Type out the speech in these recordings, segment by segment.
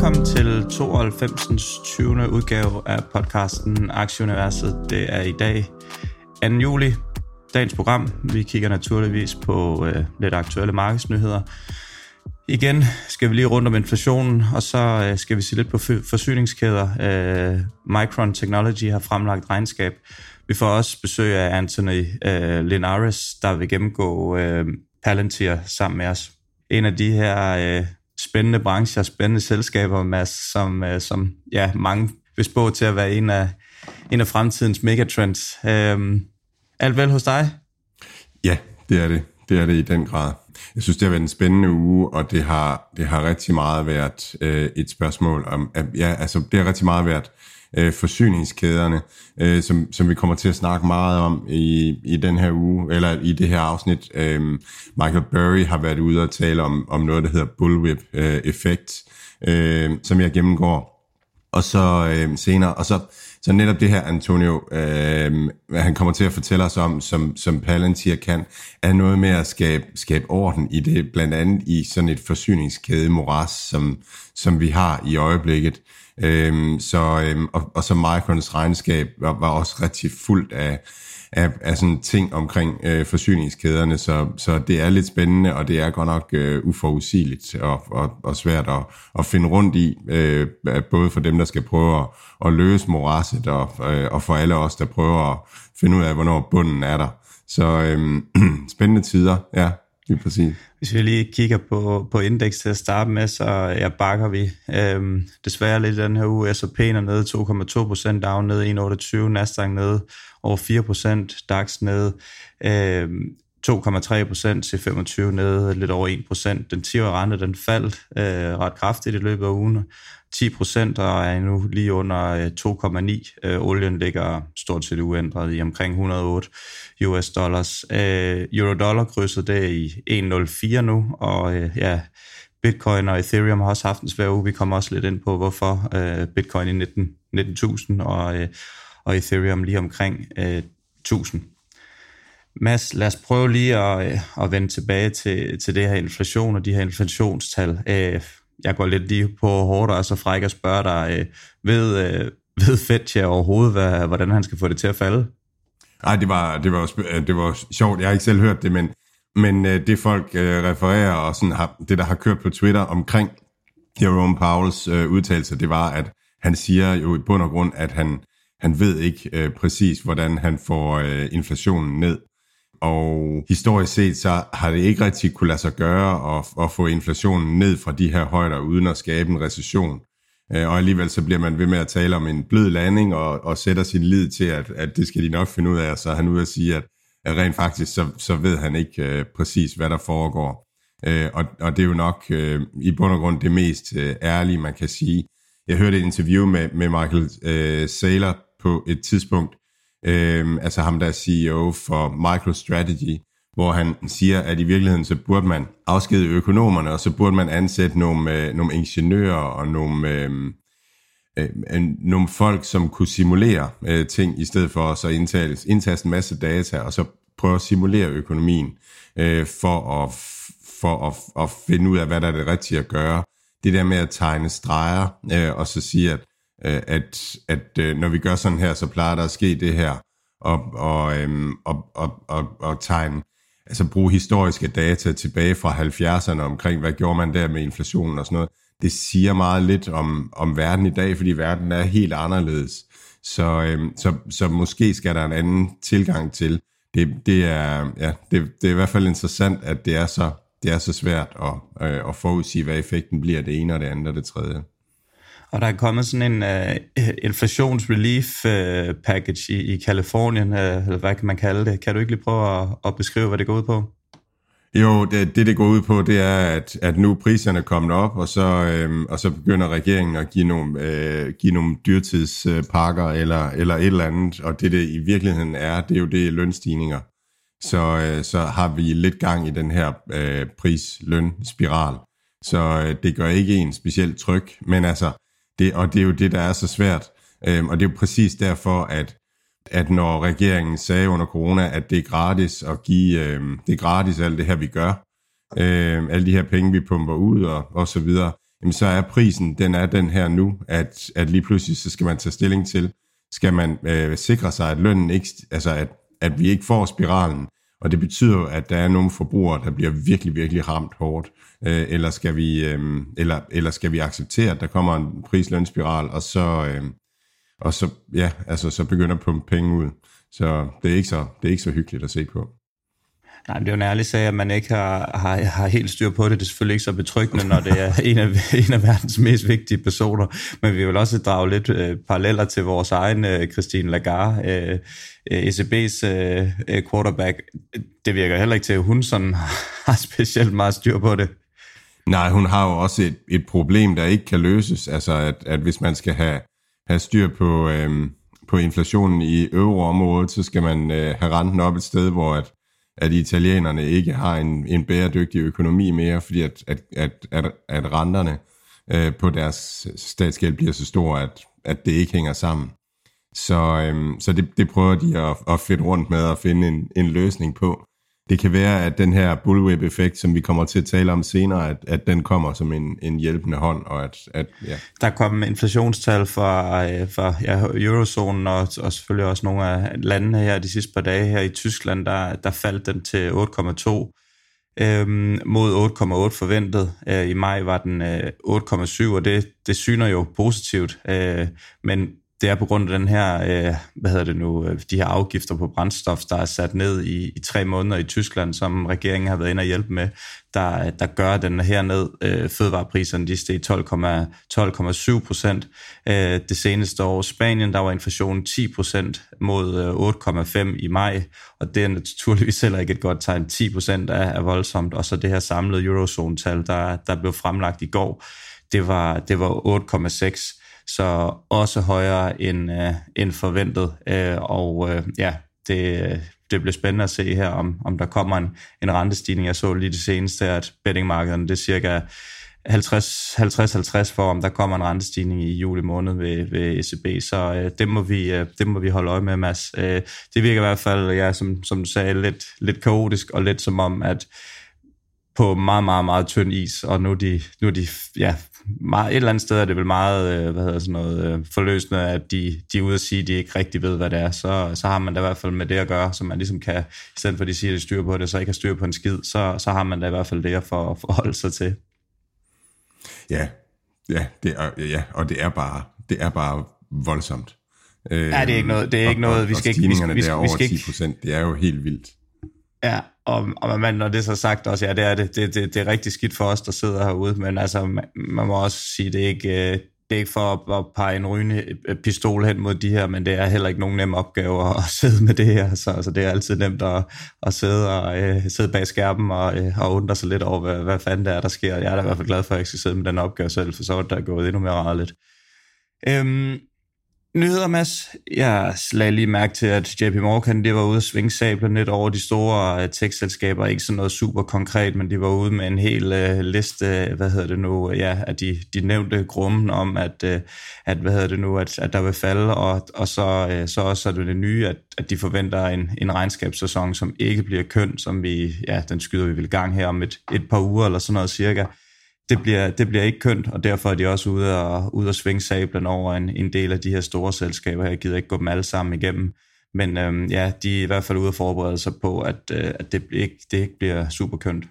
Velkommen til 92. 20. udgave af podcasten Aktieuniverset. Det er i dag 2. juli, dagens program. Vi kigger naturligvis på øh, lidt aktuelle markedsnyheder. Igen skal vi lige rundt om inflationen, og så øh, skal vi se lidt på forsyningskæder. Øh, Micron Technology har fremlagt regnskab. Vi får også besøg af Anthony øh, Linares, der vil gennemgå øh, Palantir sammen med os. En af de her øh, spændende brancher, spændende selskaber, Mads, som, øh, som ja, mange vil spå til at være en af, en af fremtidens megatrends. Øh, alt vel hos dig? Ja, det er det. Det er det i den grad. Jeg synes, det har været en spændende uge, og det har, det har rigtig meget været øh, et spørgsmål om, at, ja, altså det har rigtig meget været øh, forsyningskæderne, øh, som, som vi kommer til at snakke meget om i, i den her uge, eller i det her afsnit. Øh, Michael Burry har været ude og tale om, om noget, der hedder bullwhip-effekt, øh, øh, som jeg gennemgår. Og så øh, senere, og så, så netop det her, Antonio, øh, hvad han kommer til at fortælle os om, som, som Palantir kan, er noget med at skabe, skabe orden i det, blandt andet i sådan et forsyningskæde moras, som, som vi har i øjeblikket. Øhm, så, øhm, og, og så Microns regnskab var, var også rigtig fuldt af, af, af sådan ting omkring øh, forsyningskæderne, så, så det er lidt spændende, og det er godt nok øh, uforudsigeligt og, og, og svært at, at finde rundt i, øh, både for dem, der skal prøve at, at løse morasset, og, øh, og for alle os, der prøver at finde ud af, hvornår bunden er der. Så øh, spændende tider, ja. Lige præcis. Hvis vi lige kigger på, på indeks til at starte med, så ja, bakker vi øhm, desværre lidt den her uge. S&P er nede 2,2% down nede 1,28, Nasdaq nede over 4% DAX nede øhm, 2,3 procent til 25 nede lidt over 1 procent. Den 10-årige rente, den faldt øh, ret kraftigt i løbet af ugen. 10 procent og er nu lige under øh, 2,9. Øh, olien ligger stort set uændret i omkring 108 US dollars. Øh, Euro-dollar krydset det i 1,04 nu, og øh, ja, Bitcoin og Ethereum har også haft en svær uge. Vi kommer også lidt ind på, hvorfor øh, Bitcoin i 19, 19.000 og, øh, og Ethereum lige omkring øh, 1000. Mads, lad os prøve lige at, øh, at vende tilbage til, til det her inflation og de her inflationstal. Øh, jeg går lidt lige på hårdt og så fræk at spørge dig, øh, ved, øh, ved Fetcher overhovedet, hvad, hvordan han skal få det til at falde? Nej, det var, det, var, det var sjovt. Jeg har ikke selv hørt det, men, men øh, det folk øh, refererer, og sådan har, det, der har kørt på Twitter omkring Jerome Powells udtalelse, det var, at han siger jo i bund og grund, at han, han ved ikke øh, præcis, hvordan han får øh, inflationen ned og historisk set så har det ikke rigtig kunne lade sig gøre at, at få inflationen ned fra de her højder uden at skabe en recession. Øh, og alligevel så bliver man ved med at tale om en blød landing og, og sætter sin lid til, at, at det skal de nok finde ud af. Så er han ude at sige, at, at rent faktisk så, så ved han ikke uh, præcis, hvad der foregår. Uh, og, og det er jo nok uh, i bund og grund det mest uh, ærlige, man kan sige. Jeg hørte et interview med, med Michael uh, Saylor på et tidspunkt, øh, altså ham der er CEO for MicroStrategy, hvor han siger, at i virkeligheden så burde man afskede økonomerne, og så burde man ansætte nogle, øh, nogle ingeniører og nogle, øhm, øh, øh, nogle folk, som kunne simulere øh, ting, i stedet for at så indtage, indtaste en masse data, og så prøve at simulere økonomien, øh, for, at, for at, at finde ud af, hvad der er det rigtige at gøre. Det der med at tegne streger, øh, og så sige, at Øh, at, at øh, når vi gør sådan her, så plejer der at ske det her, og, og, øhm, og, og, og, og tegne, altså bruge historiske data tilbage fra 70'erne omkring, hvad gjorde man der med inflationen og sådan noget. Det siger meget lidt om, om verden i dag, fordi verden er helt anderledes. Så, øhm, så, så måske skal der en anden tilgang til. Det, det, er, ja, det, det er i hvert fald interessant, at det er så, det er så svært at, øh, at forudsige, hvad effekten bliver det ene og det andet og det tredje. Og der er kommet sådan en uh, inflationsrelief uh, package i, i Kalifornien, uh, øh, eller hvad kan man kalde det. Kan du ikke lige prøve at, at beskrive, hvad det går ud på? Jo, det, det det går ud på, det er, at, at nu priserne er kommet op, og så, øhm, og så begynder regeringen at give nogle, øh, give nogle dyrtidspakker eller, eller et eller andet, og det det i virkeligheden er, det er jo det lønstigninger. Så, øh, så har vi lidt gang i den her øh, pris-løn-spiral. Så øh, det gør ikke en specielt tryg, men altså, det, og det er jo det, der er så svært. Øhm, og det er jo præcis derfor, at at når regeringen sagde under corona, at det er gratis at give, øhm, det er gratis alt det her, vi gør, øhm, alle de her penge, vi pumper ud og, og så videre, jamen så er prisen, den er den her nu, at, at lige pludselig så skal man tage stilling til, skal man øh, sikre sig, at lønnen ikke, altså at, at vi ikke får spiralen, og det betyder jo, at der er nogle forbrugere, der bliver virkelig, virkelig ramt hårdt, øh, eller, skal vi, øh, eller, eller skal vi acceptere, at der kommer en prislønsspiral, og så, øh, og så, ja, altså, så begynder at pumpe penge ud. Så det er ikke så, det er ikke så hyggeligt at se på. Nej, det er jo en ærlig sag, at man ikke har, har, har helt styr på det. Det er selvfølgelig ikke så betryggende, når det er en af, en af verdens mest vigtige personer. Men vi vil også drage lidt øh, paralleller til vores egen øh, Christine Lagarde, øh, øh Øh, ECB's øh, øh, quarterback. Det virker heller ikke til, at hun sådan har specielt meget styr på det. Nej, hun har jo også et, et problem, der ikke kan løses. Altså, at, at hvis man skal have have styr på, øhm, på inflationen i euroområdet, så skal man øh, have renten op et sted, hvor at, at italienerne ikke har en, en bæredygtig økonomi mere, fordi at, at, at, at, at renterne øh, på deres statsgæld bliver så store, at, at det ikke hænger sammen. Så, øhm, så det, det prøver de at, at fedt rundt med at finde en, en løsning på det kan være, at den her bullwhip-effekt, som vi kommer til at tale om senere, at, at den kommer som en, en hjælpende hånd. Og at, at, ja. Der kom inflationstal fra, for fra ja, eurozonen og, og selvfølgelig også nogle af landene her de sidste par dage her i Tyskland, der, der faldt den til 8,2 øhm, mod 8,8 forventet. Øh, I maj var den øh, 8,7, og det, det syner jo positivt. Øh, men det er på grund af den her, øh, hvad hedder det nu, øh, de her afgifter på brændstof, der er sat ned i, i tre måneder i Tyskland, som regeringen har været inde og hjælpe med, der, der gør den her ned. Øh, fødevarepriserne de steg 12,7 procent øh, det seneste år. Spanien, der var inflationen 10 procent mod øh, 8,5 i maj, og det er naturligvis heller ikke et godt tegn. 10 procent er, er voldsomt, og så det her samlede eurozone-tal, der, der blev fremlagt i går, det var, det var 8,6 så også højere end, øh, end forventet. Øh, og øh, ja, det, det bliver spændende at se her, om, om der kommer en, en rentestigning. Jeg så lige det seneste, at bettingmarkederne det er cirka 50-50 for, om der kommer en rentestigning i juli måned ved, ved ECB, så øh, det, må vi, øh, det må vi holde øje med, Mads. Øh, det virker i hvert fald, ja, som, som du sagde, lidt, lidt kaotisk, og lidt som om, at på meget, meget, meget tynd is, og nu er de, nu er de ja, meget, et eller andet sted er det vel meget øh, hvad hedder sådan noget, øh, forløsende, at de, de er ude at sige, at de ikke rigtig ved, hvad det er. Så, så har man da i hvert fald med det at gøre, så man ligesom kan, i stedet for at de siger, at de styr på det, så ikke har styr på en skid, så, så har man da i hvert fald det at for, forholde sig til. Ja, ja, det er, ja, og det er bare, det er bare voldsomt. Ja, det er ikke noget, det er ikke noget, vi skal ikke... Vi skal, vi skal, 10 procent, det er jo helt vildt. Ja, og, og man, når det er så sagt også, ja, det er det, det, det, det er rigtig skidt for os, der sidder herude, men altså, man, man må også sige, det er ikke, øh, det er ikke for at, at pege en rygende øh, pistol hen mod de her, men det er heller ikke nogen nem opgave at, at sidde med det her, så altså, det er altid nemt at, at sidde, og, uh, sidde bag skærmen og, uh, og undre sig lidt over, hvad, hvad fanden det er, der sker. Jeg er da i hvert fald glad for, at jeg ikke skal sidde med den opgave selv, for så er det gået endnu mere rarligt. Øhm, Nyheder, Mads. Jeg lagde lige mærke til, at JP Morgan det var ude at svinge sablen lidt over de store uh, tech-selskaber. Ikke sådan noget super konkret, men de var ude med en hel uh, liste, øh, hvad hedder det nu, ja, at de, de nævnte grummen om, at, uh, at, hvad hedder det nu, at, at der vil falde, og, og så, uh, så også er det det nye, at, at de forventer en, en regnskabssæson, som ikke bliver køn, som vi, ja, den skyder vi vel gang her om et, et par uger eller sådan noget cirka det bliver, det bliver ikke kønt, og derfor er de også ude og, ude og svinge sablen over en, en del af de her store selskaber. Jeg gider ikke gå dem alle sammen igennem, men øhm, ja, de er i hvert fald ude at forberede sig på, at, øh, at det, ikke, det ikke bliver super kønt.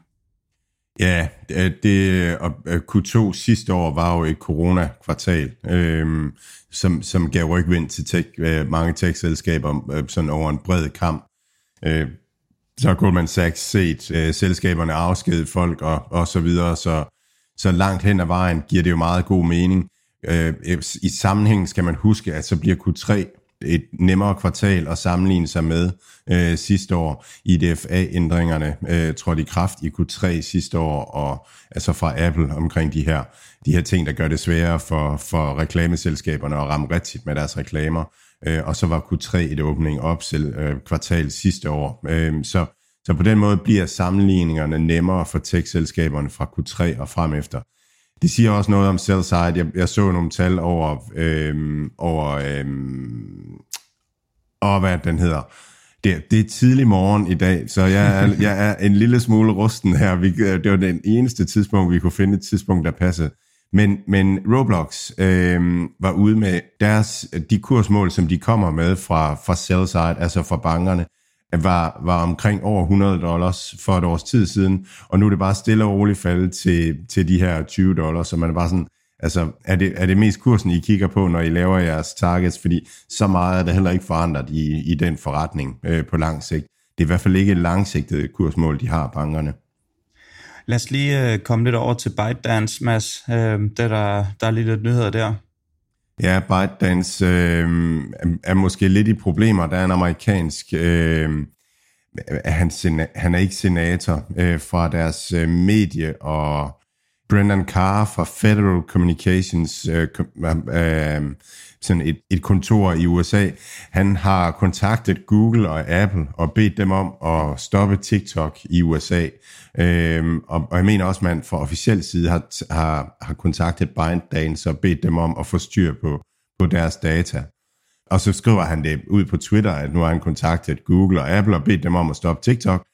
Ja, øh, det, og øh, Q2 sidste år var jo et corona-kvartal, øhm, som, som gav rygvind til tech, øh, mange tech-selskaber øh, sådan over en bred kamp. Øh, så har Goldman Sachs set øh, selskaberne afskede folk og, og så videre, så så langt hen ad vejen giver det jo meget god mening. Øh, I sammenhæng skal man huske, at så bliver Q3 et nemmere kvartal at sammenligne sig med øh, sidste år. IDFA-ændringerne øh, trådte i kraft i Q3 sidste år, og altså fra Apple omkring de her, de her ting, der gør det sværere for, for reklameselskaberne at ramme rigtigt med deres reklamer. Øh, og så var Q3 et åbning op selv øh, kvartal sidste år. Øh, så, så på den måde bliver sammenligningerne nemmere for tech-selskaberne fra Q3 og frem efter. Det siger også noget om sell side. Jeg, jeg så nogle tal over, øhm, over øhm, og hvad den hedder. Det, det er tidlig morgen i dag, så jeg er, jeg er en lille smule rusten her. Vi, det var den eneste tidspunkt, vi kunne finde et tidspunkt, der passede. Men, men Roblox øh, var ude med deres, de kursmål, som de kommer med fra, fra sell side, altså fra bankerne, var, var omkring over 100 dollars for et års tid siden, og nu er det bare stille og roligt faldet til, til de her 20 dollars, så man er bare sådan, altså er det, er det mest kursen, I kigger på, når I laver jeres targets, fordi så meget er der heller ikke forandret i, i den forretning øh, på lang sigt. Det er i hvert fald ikke et langsigtet kursmål, de har, bankerne. Lad os lige øh, komme lidt over til ByteDance, Mads. Øh, det der, der er lige lidt nyheder der. Ja, ByteDance øh, er måske lidt i problemer. Der er en amerikansk... Øh, han, han er ikke senator øh, fra deres øh, medie, og Brendan Carr fra Federal Communications, øh, øh, sådan et, et kontor i USA, han har kontaktet Google og Apple og bedt dem om at stoppe TikTok i USA. Øhm, og, og jeg mener også, at man fra officiel side har, har, har kontaktet ByteDance og bedt dem om at få styr på, på deres data. Og så skriver han det ud på Twitter, at nu har han kontaktet Google og Apple og bedt dem om at stoppe TikTok.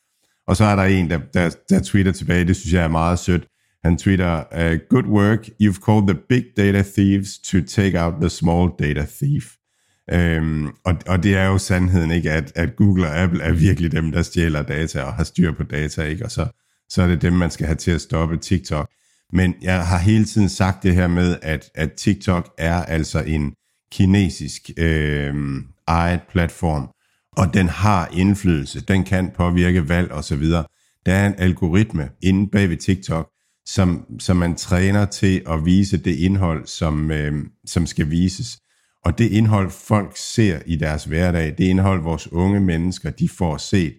Og så er der en, der, der, der tweeter tilbage, det synes jeg er meget sødt. Han tweeter, uh, good work, you've called the big data thieves to take out the small data thief. Øhm, og, og det er jo sandheden, ikke, at, at Google og Apple er virkelig dem, der stjæler data og har styr på data, ikke? og så, så er det dem, man skal have til at stoppe TikTok. Men jeg har hele tiden sagt det her med, at, at TikTok er altså en kinesisk øh, ejet platform, og den har indflydelse, den kan påvirke valg osv. Der er en algoritme inde bag ved TikTok, som, som man træner til at vise det indhold, som, øh, som skal vises. Og det indhold, folk ser i deres hverdag, det indhold, vores unge mennesker, de får set,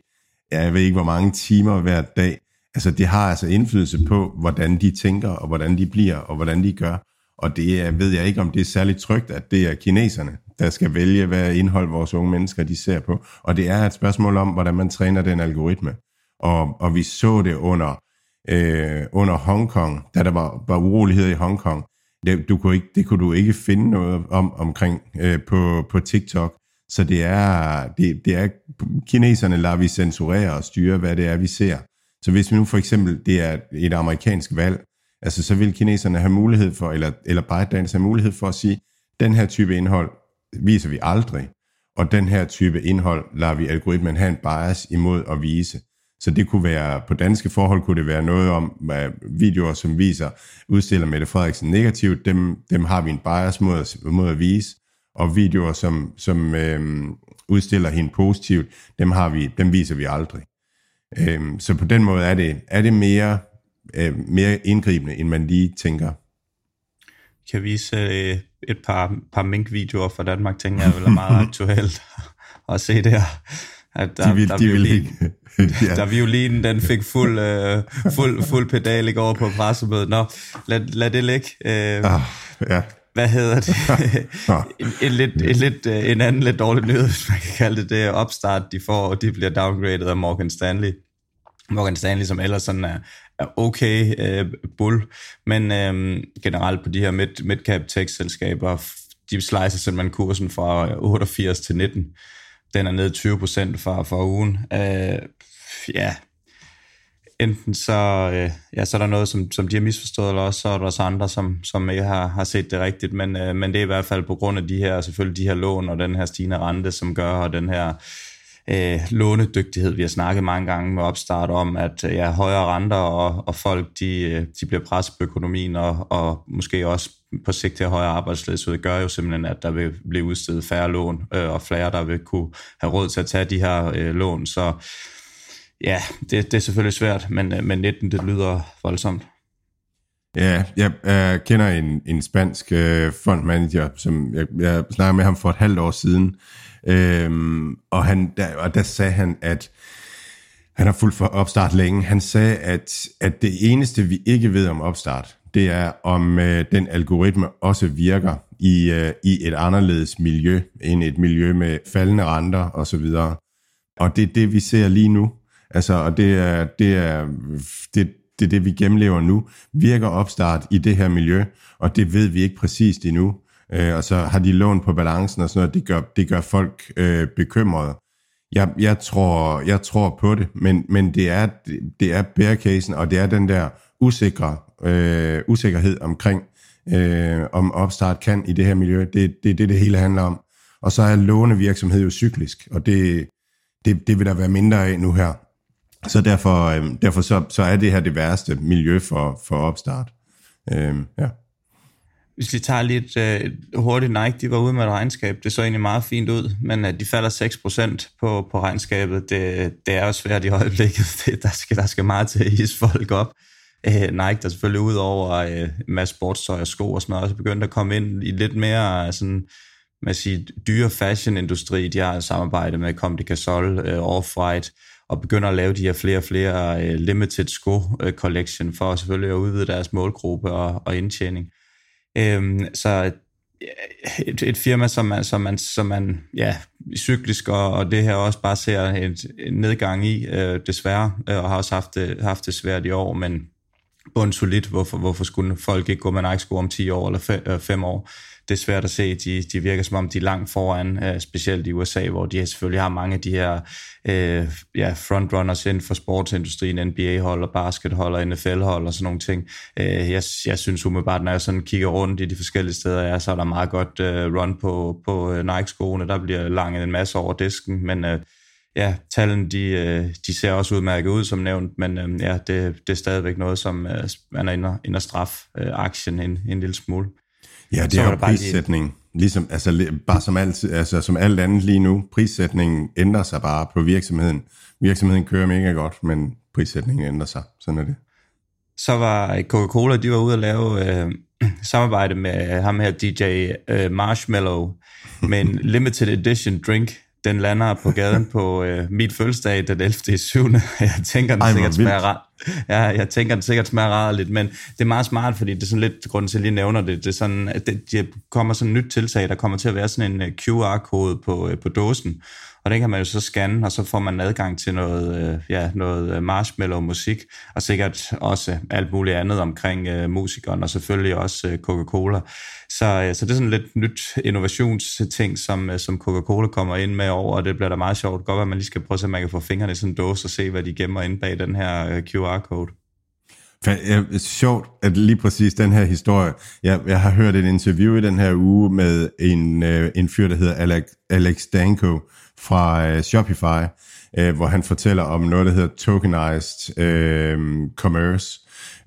jeg ved ikke, hvor mange timer hver dag, altså det har altså indflydelse på, hvordan de tænker, og hvordan de bliver, og hvordan de gør. Og det er, ved jeg ikke, om det er særligt trygt, at det er kineserne, der skal vælge, hvad indhold vores unge mennesker de ser på. Og det er et spørgsmål om, hvordan man træner den algoritme. Og, og vi så det under øh, under Hongkong, da der var, var uroligheder i Hongkong. Det, du kunne ikke, det kunne du ikke finde noget om omkring øh, på, på TikTok. Så det er, det, det er, kineserne lader vi censurere og styre, hvad det er, vi ser. Så hvis vi nu for eksempel, det er et amerikansk valg, altså så vil kineserne have mulighed for, eller, eller ByteDance have mulighed for at sige, den her type indhold viser vi aldrig, og den her type indhold lader vi algoritmen have en bias imod at vise. Så det kunne være, på danske forhold kunne det være noget om at videoer, som viser, udstiller Mette Frederiksen negativt, dem, dem har vi en bias mod at, mod at vise, og videoer, som, som øh, udstiller hende positivt, dem, har vi, dem viser vi aldrig. Øh, så på den måde er det, er det mere, øh, mere indgribende, end man lige tænker. Kan vise øh, et par, par mink-videoer fra Danmark, tænker jeg, er meget aktuelt at se der. At der, de vil, der, de vil ikke. ja. Der violinen, den fik fuld, øh, fuld, fuld pedal ikke over på pressemødet. Nå, lad, lad det ligge. Øh, ah, ja. Hvad hedder det? en, en, lidt, en, lidt, øh, en anden lidt dårlig nyhed, hvis man kan kalde det det, opstart, de får, og de bliver downgraded af Morgan Stanley. Morgan Stanley, som ellers sådan er, er okay øh, bull, men øh, generelt på de her mid, mid-cap tech-selskaber, de slicer simpelthen kursen fra 88 til 19 den er ned 20 procent fra, fra ugen. Øh, ja, enten så, øh, ja, så er der noget, som, som de har misforstået, eller også så er der også andre, som, som ikke har, har set det rigtigt, men, øh, men det er i hvert fald på grund af de her, selvfølgelig de her lån og den her stigende rente, som gør, og den her øh, lånedygtighed, vi har snakket mange gange med opstart om, at øh, ja, højere renter og, og folk, de, øh, de bliver presset på økonomien, og, og måske også på sigt til højere arbejdsløshed, gør jo simpelthen, at der vil blive udstedet færre lån, øh, og flere, der vil kunne have råd til at tage de her øh, lån. Så ja, det, det er selvfølgelig svært, men, øh, men 19, det lyder voldsomt. Ja, jeg, øh, kender en, en spansk øh, fondmanager, som jeg, jeg snakkede med ham for et halvt år siden, øhm, og, han, der, og der sagde han, at han har fulgt for opstart længe. Han sagde, at, at det eneste, vi ikke ved om opstart, det er, om øh, den algoritme også virker i, øh, i et anderledes miljø, end et miljø med faldende renter osv. Og det er det, vi ser lige nu. Altså, og det er, det er, det, det er det, vi gennemlever nu. Virker opstart i det her miljø, og det ved vi ikke præcist endnu. Øh, og så har de lån på balancen og sådan noget, det gør, det gør folk øh, bekymrede. Jeg, jeg, tror, jeg tror på det, men, men det er, det er bear casen, og det er den der usikre, øh, usikkerhed omkring, øh, om opstart kan i det her miljø. Det er det, det, det hele handler om. Og så er lånevirksomhed jo cyklisk, og det, det, det vil der være mindre af nu her. Så derfor, øh, derfor så, så er det her det værste miljø for, for opstart. Øh, ja. Hvis vi tager lidt øh, hurtigt, Nike, de var ude med et regnskab, det så egentlig meget fint ud, men at de falder 6% på, på regnskabet, det, det er jo svært i øjeblikket. Det, der, skal, der skal meget til at hisse folk op. Øh, Nike, der selvfølgelig ud over øh, masse sportstøj og sko og sådan noget, også begyndt at komme ind i lidt mere øh, sådan, man siger, dyre fashion-industri. De har samarbejdet med Comme des Gasol, øh, Off-White, og begynder at lave de her flere og flere uh, limited sko-collection øh, for selvfølgelig at udvide deres målgruppe og, og indtjening. Øhm, så et, et firma, som man, som man, som man ja, cyklisk, og, og det her også bare ser en nedgang i, øh, desværre, øh, og har også haft det, haft det svært i år, men bundsolidt, hvorfor, hvorfor skulle folk ikke gå med Nike-sko om 10 år eller 5 øh, år? Det er svært at se. De, de virker som om, de er langt foran, øh, specielt i USA, hvor de selvfølgelig har mange af de her øh, ja, frontrunners inden for sportsindustrien, NBA-hold og baskethold og NFL-hold og sådan nogle ting. Øh, jeg, jeg synes umiddelbart, når jeg sådan kigger rundt i de forskellige steder, ja, så er der meget godt øh, run på, på øh, Nike-skoene. Der bliver langet en masse over disken, men øh, ja, tallene de, øh, de ser også udmærket ud, som nævnt, men øh, ja, det, det er stadigvæk noget, som øh, man er inde og, straf aktien en, en lille smule. Ja, det så er jo prissætning. Lige... Ligesom, altså, bare som alt, altså, som alt andet lige nu, prissætningen ændrer sig bare på virksomheden. Virksomheden kører mega godt, men prissætningen ændrer sig. Sådan er det. Så var Coca-Cola, de var ude at lave øh, samarbejde med ham her, DJ øh, Marshmallow, med en limited edition drink, den lander på gaden på øh, mit fødselsdag den 11. 7. Jeg tænker, den Ej, sikkert smager ret. Ja, jeg tænker, det sikkert smager ret lidt, men det er meget smart, fordi det er sådan lidt, grunden til, at jeg lige nævner det, det er sådan, at det, det kommer sådan et nyt tiltag, der kommer til at være sådan en øh, QR-kode på, øh, på dåsen, og den kan man jo så scanne, og så får man adgang til noget, øh, ja, noget øh, marshmallow-musik, og sikkert også alt muligt andet omkring uh, musikeren, og selvfølgelig også uh, Coca-Cola. Så, uh, så det er sådan lidt nyt innovationsting, som, uh, som Coca-Cola kommer ind med over, og det bliver da meget sjovt. Godt, at man lige skal prøve at se, at man kan få fingrene i sådan en dåse og se, hvad de gemmer inde bag den her uh, QR-code. Sjovt, at lige præcis den her historie. Jeg, jeg har hørt et interview i den her uge med en, øh, en fyr, der hedder Alex, Alex Danko, fra øh, Shopify, øh, hvor han fortæller om noget, der hedder tokenized øh, commerce.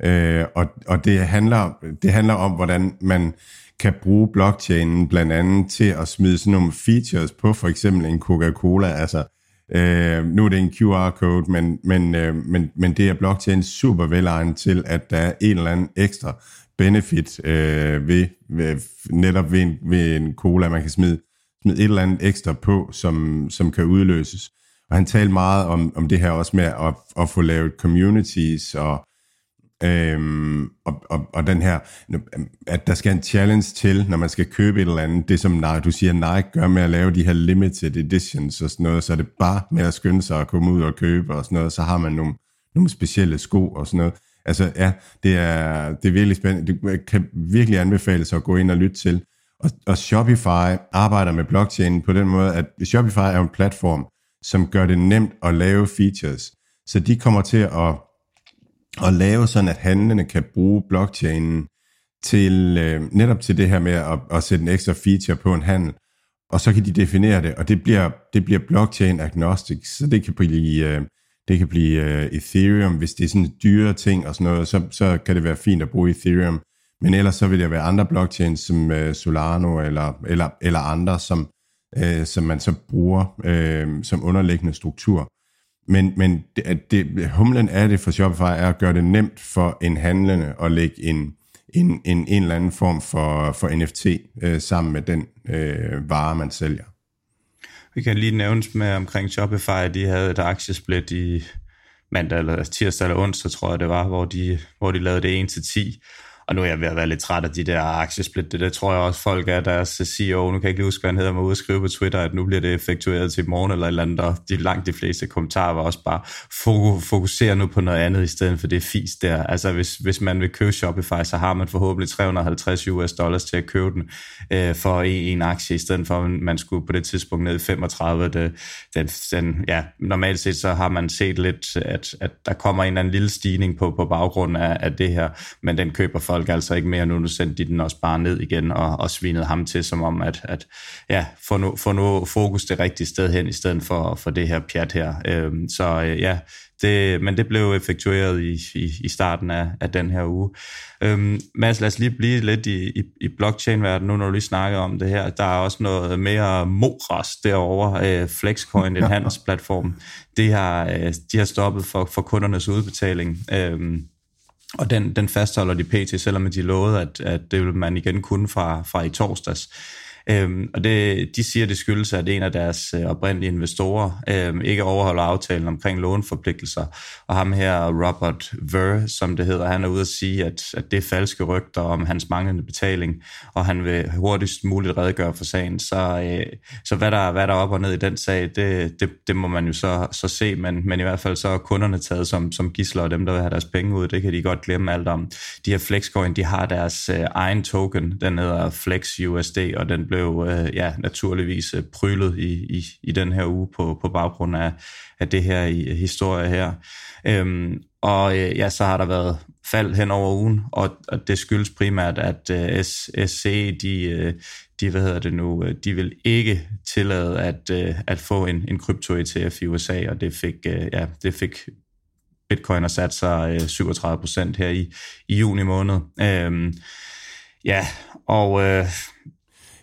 Øh, og og det, handler, det handler om, hvordan man kan bruge blockchainen blandt andet til at smide sådan nogle features på for eksempel en Coca-Cola. Altså, øh, nu er det en QR-code, men, men, øh, men, men det er blockchain super velegnet til, at der er en eller anden ekstra benefit øh, ved, ved, netop ved en, ved en cola, man kan smide smid et eller andet ekstra på, som, som kan udløses. Og han talte meget om, om det her også med at, at få lavet communities og, øhm, og, og, og den her, at der skal en challenge til, når man skal købe et eller andet. Det som nej, du siger, nej, gør med at lave de her limited editions og sådan noget, så er det bare med at skynde sig at komme ud og købe og sådan noget, så har man nogle, nogle specielle sko og sådan noget. Altså ja, det er, det er virkelig spændende. Det kan virkelig anbefales at gå ind og lytte til. Og, og Shopify arbejder med blockchain på den måde, at Shopify er en platform, som gør det nemt at lave features. Så de kommer til at, at lave sådan, at handlende kan bruge blockchainen til øh, netop til det her med at, at sætte en ekstra feature på en handel. Og så kan de definere det, og det bliver, det bliver blockchain agnostic, så det kan blive, øh, det kan blive øh, Ethereum, hvis det er sådan dyre ting og sådan noget, så, så kan det være fint at bruge Ethereum. Men ellers så vil der være andre blockchains som øh, Solano eller, eller, eller andre, som, øh, som man så bruger øh, som underliggende struktur. Men, men det, det, humlen af det for Shopify er at gøre det nemt for en handlende at lægge en, en, en, en eller anden form for, for NFT øh, sammen med den øh, vare, man sælger. Vi kan lige nævne med omkring Shopify, de havde et aktiesplit i mandag eller tirsdag eller onsdag, tror jeg det var, hvor de, hvor de lavede det 1 til 10, og nu er jeg ved at være lidt træt af de der aktiesplit. Det, det tror jeg også, folk er deres CEO. Nu kan jeg ikke lige huske, hvad han hedder, men udskrive skrive på Twitter, at nu bliver det effektueret til i morgen eller et eller andet. Og de langt de fleste kommentarer var også bare, fokusere nu på noget andet, i stedet for det fis der. Altså hvis, hvis man vil købe Shopify, så har man forhåbentlig 350 US dollars til at købe den øh, for en, en aktie, i stedet for at man skulle på det tidspunkt ned i 35. Det, den, den, ja, normalt set så har man set lidt, at, at der kommer en eller anden lille stigning på, på baggrund af, af det her, men den køber folk folk altså ikke mere, nu, nu sendte de den også bare ned igen og, og svinede ham til, som om at, at ja, få nu, få nu fokus det rigtige sted hen, i stedet for, for det her pjat her. Øhm, så øh, ja, det, men det blev effektueret i, i, i starten af, af den her uge. Øhm, Mads, lad os lige blive lidt i, i, i blockchain-verdenen, nu når du lige snakker om det her. Der er også noget mere moras derovre. Øh, Flexcoin, en handelsplatform, de har, øh, de har stoppet for, for kundernes udbetaling. Øhm, og den, den fastholder de pt, selvom de lovede, at, at det vil man igen kunne fra, fra i torsdags. Øhm, og det, de siger, det skyldes, at en af deres øh, oprindelige investorer øhm, ikke overholder aftalen omkring låneforpligtelser. Og ham her, Robert Ver, som det hedder, han er ude at sige, at, at det er falske rygter om hans manglende betaling, og han vil hurtigst muligt redegøre for sagen. Så, øh, så hvad, der, hvad der er op og ned i den sag, det, det, det må man jo så, så se, men, men i hvert fald så er kunderne taget som, som gisler, og dem, der vil have deres penge ud, det kan de godt glemme alt om. De her Flexcoin, de har deres øh, egen token, den hedder Flex USD, og den blev øh, ja, naturligvis øh, prylet i, i, i den her uge på, på baggrund af, af det her i, øh, historie her. Øhm, og øh, ja, så har der været fald hen over ugen, og, og det skyldes primært, at øh, SC, de, øh, de, hvad hedder det nu, øh, de vil ikke tillade at, øh, at få en, en krypto-ETF i USA, og det fik, øh, ja, det fik Bitcoin har sat sig øh, 37% her i, i juni måned. Øhm, ja, og øh,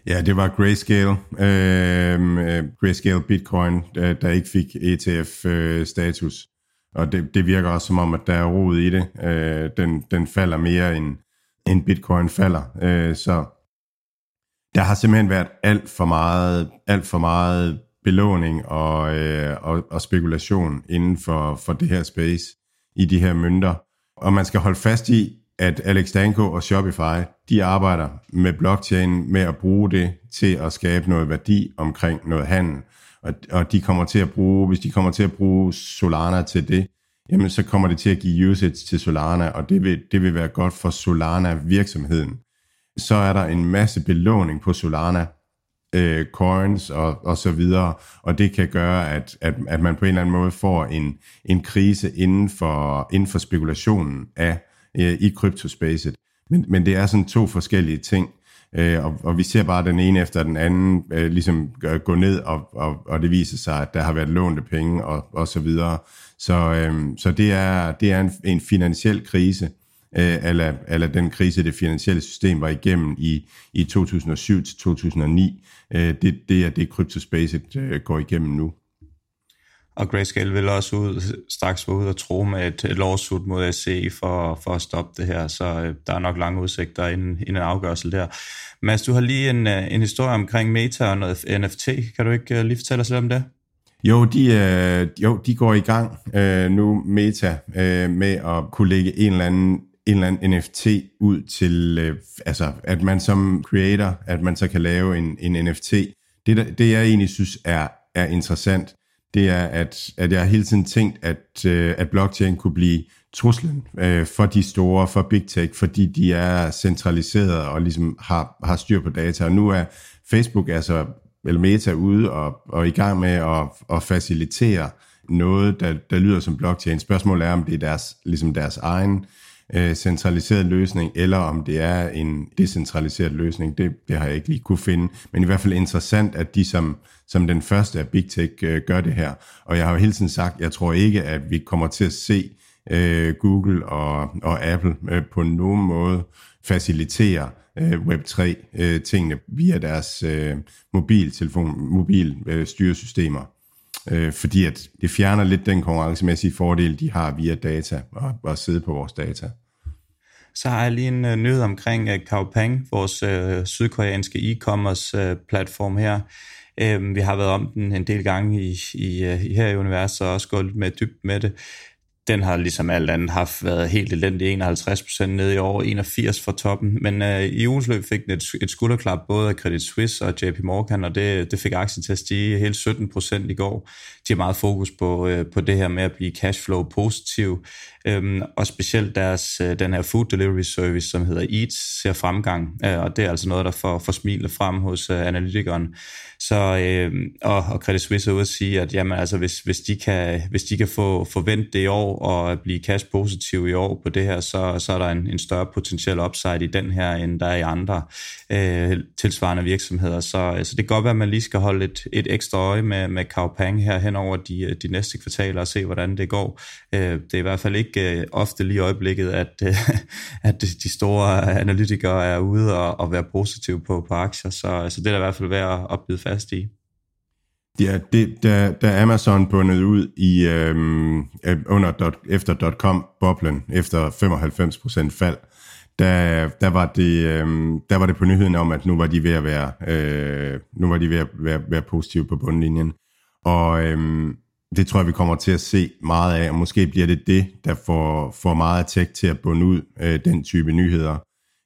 Ja, det var Grayscale, øhm, øh, Grayscale Bitcoin, der, der ikke fik ETF-status. Øh, og det, det virker også som om, at der er rod i det. Øh, den, den falder mere end, end Bitcoin falder. Øh, så der har simpelthen været alt for meget, alt for meget belåning og, øh, og, og spekulation inden for, for det her space i de her mønter. Og man skal holde fast i, at Alex Danko og Shopify, de arbejder med blockchain med at bruge det til at skabe noget værdi omkring noget handel. Og, og de kommer til at bruge, hvis de kommer til at bruge Solana til det, jamen så kommer det til at give usage til Solana, og det vil, det vil være godt for Solana virksomheden. Så er der en masse belåning på Solana, øh, coins og, og så videre, og det kan gøre, at, at, at man på en eller anden måde får en, en krise inden for, inden for spekulationen af øh, i kryptospacet. Men, men det er sådan to forskellige ting, øh, og, og vi ser bare den ene efter den anden øh, ligesom gå ned, og, og, og det viser sig, at der har været lånte penge og, og så videre. Så, øh, så det er, det er en, en finansiel krise, øh, eller, eller den krise, det finansielle system var igennem i, i 2007 til 2009. Øh, det, det er det, kryptospacet øh, går igennem nu. Og Grayscale vil også ud, straks være ude og tro med et, et lawsuit mod SC for, for at stoppe det her, så øh, der er nok lange udsigter inden, inden en afgørelse der. Mads, du har lige en, øh, en historie omkring Meta og noget NFT. Kan du ikke øh, lige fortælle os lidt om det? Jo, de, øh, jo, de går i gang øh, nu, Meta, øh, med at kunne lægge en eller anden en eller anden NFT ud til, øh, altså at man som creator, at man så kan lave en, en NFT. Det, det jeg egentlig synes er, er interessant, det er, at, at jeg har hele tiden tænkt, at, øh, at blockchain kunne blive truslen øh, for de store, for big tech, fordi de er centraliseret og ligesom har, har styr på data. Og nu er Facebook, altså eller Meta, ude og, og i gang med at, at facilitere noget, der, der lyder som blockchain. Spørgsmålet er, om det er deres, ligesom deres egen øh, Øh, centraliseret løsning, eller om det er en decentraliseret løsning. Det, det har jeg ikke lige kunne finde. Men i hvert fald interessant, at de som som den første af Big Tech øh, gør det her. Og jeg har jo hele tiden sagt, jeg tror ikke, at vi kommer til at se øh, Google og, og Apple øh, på nogen måde facilitere øh, Web3-tingene øh, via deres øh, mobiltelefon, mobil øh, styresystemer. Øh, fordi at det fjerner lidt den konkurrencemæssige fordel, de har via data og, og sidde på vores data. Så har jeg lige en uh, nyhed omkring uh, Kaopang, vores uh, sydkoreanske e-commerce uh, platform her. Uh, vi har været om den en del gange i, i, uh, her i universet og også gået lidt med dybt med det den har ligesom alt andet haft været helt elendig, 51% ned i år, 81 fra toppen, men øh, i ugens løb fik den et, et skulderklap både af Credit Suisse og JP Morgan, og det, det fik aktien til at stige helt 17% i går. De har meget fokus på, øh, på det her med at blive cashflow positiv, øhm, og specielt deres, øh, den her food delivery service, som hedder Eats, ser fremgang, øh, og det er altså noget, der får, får smilet frem hos øh, analytikeren. Så, øh, og, og Credit Suisse er ude at sige, at jamen, altså, hvis, hvis, de kan, hvis de kan få forventet det i år og blive cash positiv i år på det her, så, så er der en, en større potentiel upside i den her, end der er i andre øh, tilsvarende virksomheder. Så, så det kan godt være, at man lige skal holde et, et ekstra øje med, med Kaupang her hen over de, de næste kvartaler og se, hvordan det går. Øh, det er i hvert fald ikke øh, ofte lige i øjeblikket, at, øh, at de store analytikere er ude og, og være positive på, på aktier, så, så det er der i hvert fald værd at bide fast i. Ja, det, da, da Amazon bundet ud i øhm, øh, under dot, efter .com-boblen, efter 95% fald, der, der, var det, øhm, der var det på nyheden om, at nu var de ved at være, øh, nu var de ved at være, være positive på bundlinjen. Og øhm, det tror jeg, vi kommer til at se meget af, og måske bliver det det, der får, får meget tech til at bunde ud øh, den type nyheder.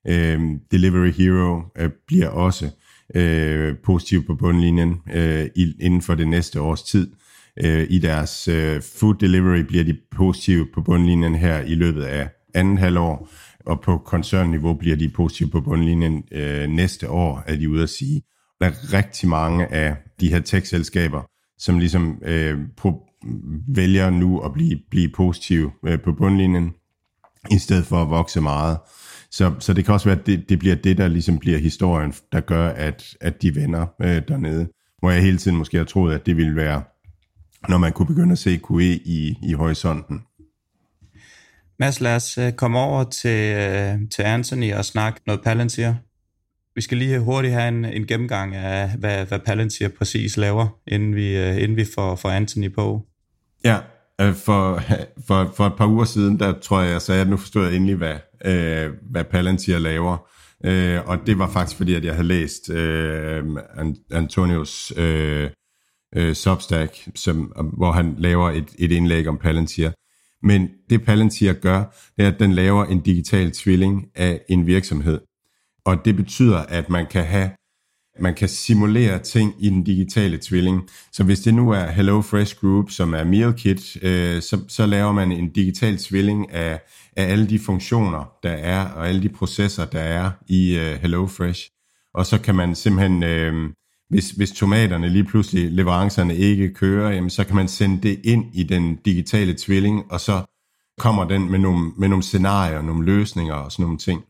Øh, Delivery Hero øh, bliver også øh, positiv på bundlinjen øh, inden for det næste års tid. Øh, I deres øh, food delivery bliver de positive på bundlinjen her i løbet af anden halvår, og på koncernniveau bliver de positive på bundlinjen øh, næste år, er de ude at sige. Der er rigtig mange af de her tech-selskaber, som ligesom øh, på, vælger nu at blive, blive positive øh, på bundlinjen, i stedet for at vokse meget. Så, så det kan også være, at det, det bliver det, der ligesom bliver historien, der gør, at, at de vender øh, dernede. Hvor jeg hele tiden måske har troet, at det ville være, når man kunne begynde at se QE i, i horisonten. Mads, lad os øh, komme over til, øh, til Anthony og snakke noget Palantir. Vi skal lige hurtigt have en, en gennemgang af, hvad, hvad Palantir præcis laver, inden vi, øh, inden vi får, får Anthony på. Ja, for, for, for et par uger siden, der tror jeg, jeg sagde, at nu forstod jeg endelig, hvad, øh, hvad Palantir laver. Øh, og det var faktisk fordi, at jeg havde læst øh, Antonios øh, øh, Substack, som, hvor han laver et, et indlæg om Palantir. Men det Palantir gør, det er, at den laver en digital tvilling af en virksomhed. Og det betyder, at man kan have man kan simulere ting i den digitale tvilling. Så hvis det nu er Hello Fresh Group, som er Meal Kit, øh, så, så laver man en digital tvilling af, af alle de funktioner, der er, og alle de processer, der er i øh, Hello Fresh. Og så kan man simpelthen, øh, hvis, hvis tomaterne lige pludselig, leverancerne ikke kører, jamen, så kan man sende det ind i den digitale tvilling, og så kommer den med nogle, med nogle scenarier, nogle løsninger og sådan nogle ting.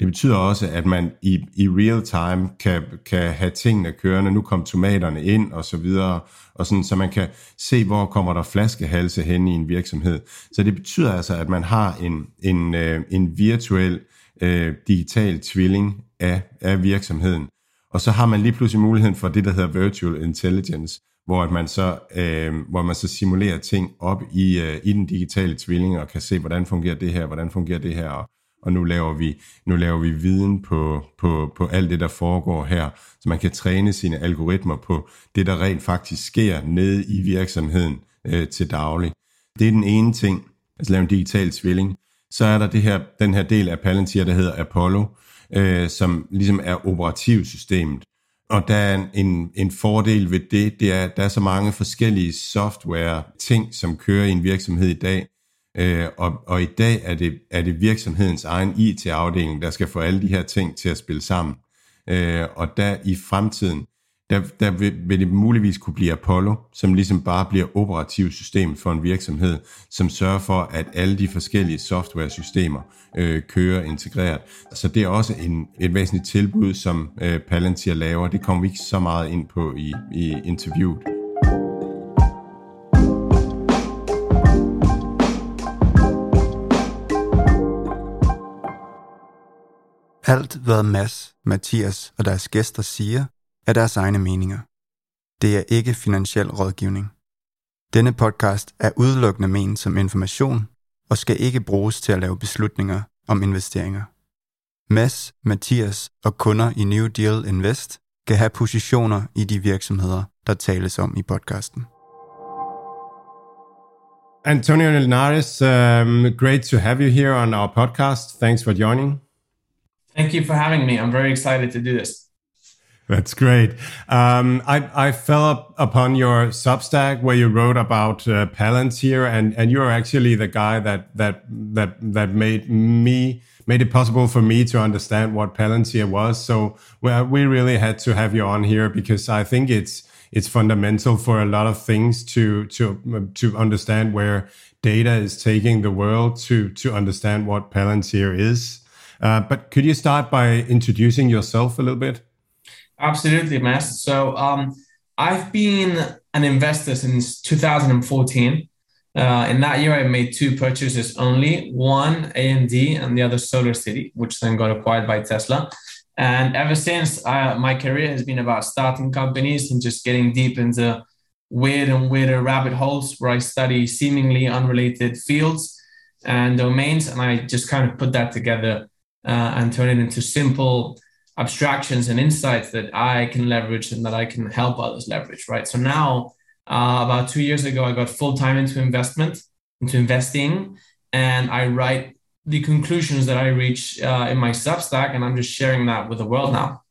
Det betyder også, at man i, i real time kan, kan have tingene kørende. Nu kom tomaterne ind og så videre, og sådan, så man kan se, hvor kommer der flaskehalse hen i en virksomhed. Så det betyder altså, at man har en, en, øh, en virtuel øh, digital tvilling af, af virksomheden. Og så har man lige pludselig muligheden for det, der hedder virtual intelligence, hvor at man så øh, hvor man så simulerer ting op i øh, i den digitale tvilling og kan se hvordan fungerer det her, hvordan fungerer det her, og og nu laver vi, nu laver vi viden på, på, på alt det, der foregår her, så man kan træne sine algoritmer på det, der rent faktisk sker nede i virksomheden øh, til daglig. Det er den ene ting, altså lave en digital tvilling. Så er der det her, den her del af Palantir, der hedder Apollo, øh, som ligesom er operativsystemet. Og der er en, en fordel ved det, det er, at der er så mange forskellige software ting, som kører i en virksomhed i dag, Øh, og, og i dag er det, er det virksomhedens egen IT-afdeling, der skal få alle de her ting til at spille sammen. Øh, og der i fremtiden, der, der vil, vil det muligvis kunne blive Apollo, som ligesom bare bliver operativt system for en virksomhed, som sørger for, at alle de forskellige software-systemer øh, kører integreret. Så det er også en, et væsentligt tilbud, som øh, Palantir laver. Det kommer vi ikke så meget ind på i, i interviewet. Alt, hvad Mads, Mathias og deres gæster siger, er deres egne meninger. Det er ikke finansiel rådgivning. Denne podcast er udelukkende ment som information og skal ikke bruges til at lave beslutninger om investeringer. Mads, Mathias og kunder i New Deal Invest kan have positioner i de virksomheder, der tales om i podcasten. Antonio Linares, um, great to have you here on our podcast. Thanks for joining. Thank you for having me. I'm very excited to do this. That's great. Um, I, I fell up upon your Substack where you wrote about uh, Palantir, and, and you're actually the guy that that that that made me made it possible for me to understand what Palantir was. So well, we really had to have you on here because I think it's it's fundamental for a lot of things to to to understand where data is taking the world to to understand what Palantir is. Uh, but could you start by introducing yourself a little bit? Absolutely, Mads. So um, I've been an investor since 2014. Uh, in that year, I made two purchases only, one AMD and the other SolarCity, which then got acquired by Tesla. And ever since, uh, my career has been about starting companies and just getting deep into weird and weirder rabbit holes where I study seemingly unrelated fields and domains. And I just kind of put that together uh, and turn it into simple abstractions and insights that I can leverage and that I can help others leverage, right? So now, uh, about two years ago, I got full time into investment, into investing, and I write the conclusions that I reach uh, in my Substack, and I'm just sharing that with the world now.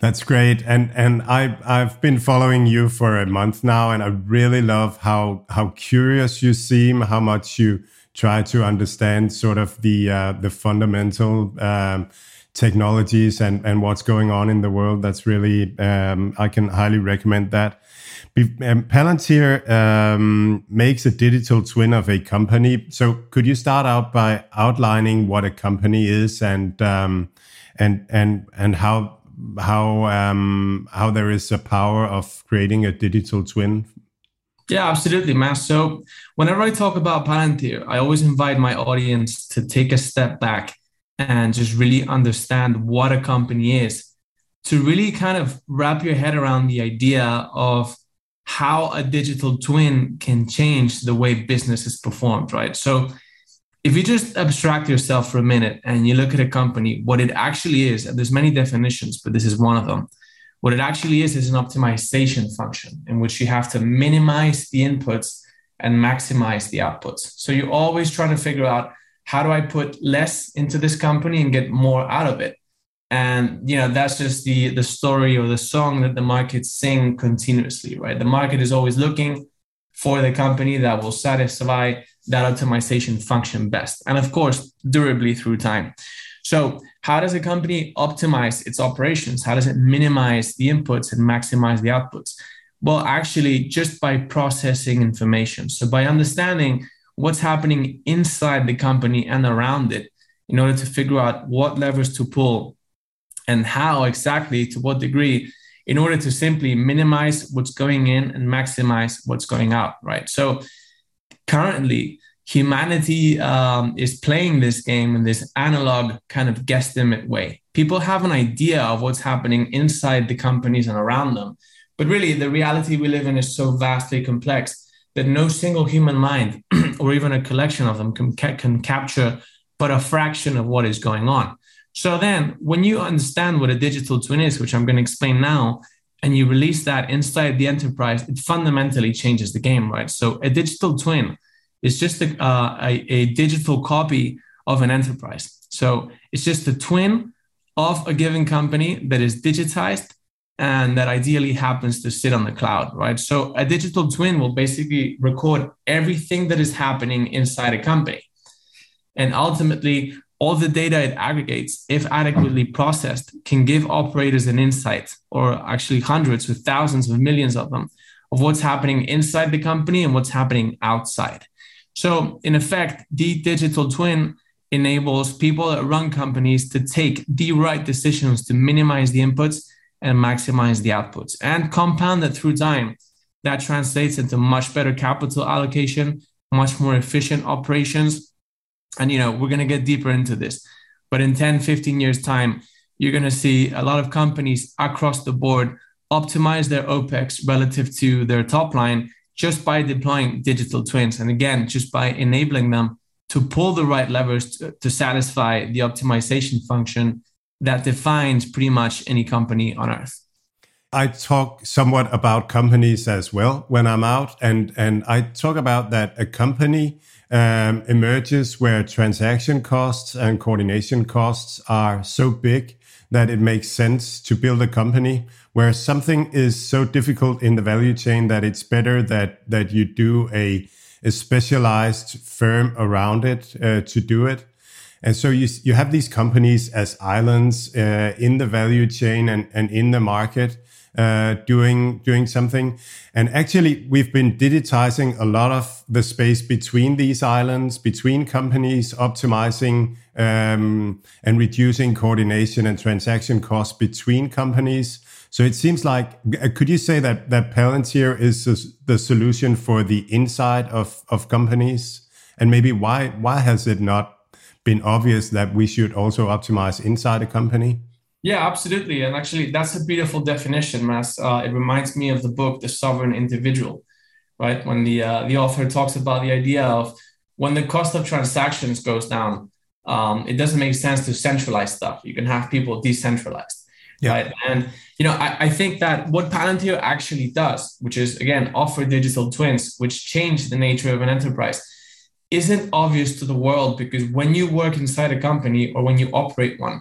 That's great, and and I I've been following you for a month now, and I really love how how curious you seem, how much you try to understand sort of the uh, the fundamental. Um, technologies and, and what's going on in the world. That's really, um, I can highly recommend that. Um, Palantir um, makes a digital twin of a company. So could you start out by outlining what a company is and um, and and and how how um, how there is a power of creating a digital twin? Yeah, absolutely, man. So whenever I talk about Palantir, I always invite my audience to take a step back and just really understand what a company is to really kind of wrap your head around the idea of how a digital twin can change the way business is performed, right? So if you just abstract yourself for a minute and you look at a company, what it actually is, and there's many definitions, but this is one of them. What it actually is is an optimization function in which you have to minimize the inputs and maximize the outputs. So you're always trying to figure out how do I put less into this company and get more out of it? And you know, that's just the the story or the song that the market sing continuously, right? The market is always looking for the company that will satisfy that optimization function best. And of course, durably through time. So, how does a company optimize its operations? How does it minimize the inputs and maximize the outputs? Well, actually, just by processing information. So, by understanding what's happening inside the company and around it in order to figure out what levers to pull and how exactly, to what degree, in order to simply minimize what's going in and maximize what's going out, right? So currently, humanity um, is playing this game in this analog kind of guesstimate way. People have an idea of what's happening inside the companies and around them. But really, the reality we live in is so vastly complex that no single human mind or even a collection of them can, can capture but a fraction of what is going on. So then, when you understand what a digital twin is, which I'm going to explain now, and you release that inside the enterprise, it fundamentally changes the game, right? So a digital twin is just a, uh, a, a digital copy of an enterprise. So it's just a twin of a given company that is digitized and that ideally happens to sit on the cloud, right? So a digital twin will basically record everything that is happening inside a company. And ultimately, all the data it aggregates, if adequately processed, can give operators an insight, or actually hundreds with thousands of millions of them, of what's happening inside the company and what's happening outside. So, in effect, the digital twin enables people that run companies to take the right decisions to minimize the inputs and maximize the outputs and compound that through time. That translates into much better capital allocation, much more efficient operations. And, you know, we're going to get deeper into this. But in 10, 15 years' time, you're going to see a lot of companies across the board optimize their OPEX relative to their top line just by deploying digital twins. And again, just by enabling them to pull the right levers to, to satisfy the optimization function that defines pretty much any company on earth. I talk somewhat about companies as well when I'm out, and and I talk about that a company um, emerges where transaction costs and coordination costs are so big that it makes sense to build a company where something is so difficult in the value chain that it's better that that you do a a specialized firm around it uh, to do it. And so you, you have these companies as islands uh, in the value chain and, and in the market uh, doing doing something. And actually, we've been digitizing a lot of the space between these islands, between companies, optimizing um, and reducing coordination and transaction costs between companies. So it seems like, uh, could you say that that Palantir is the solution for the inside of of companies? And maybe why why has it not been obvious that we should also optimize inside a company? Yeah, absolutely. And actually, that's a beautiful definition, Mads. Uh, it reminds me of the book, The Sovereign Individual, right? When the uh, the author talks about the idea of when the cost of transactions goes down, um, it doesn't make sense to centralize stuff. You can have people decentralized, yeah. right? And you know, I, I think that what Palantir actually does, which is again offer digital twins, which change the nature of an enterprise, isn't obvious to the world because when you work inside a company or when you operate one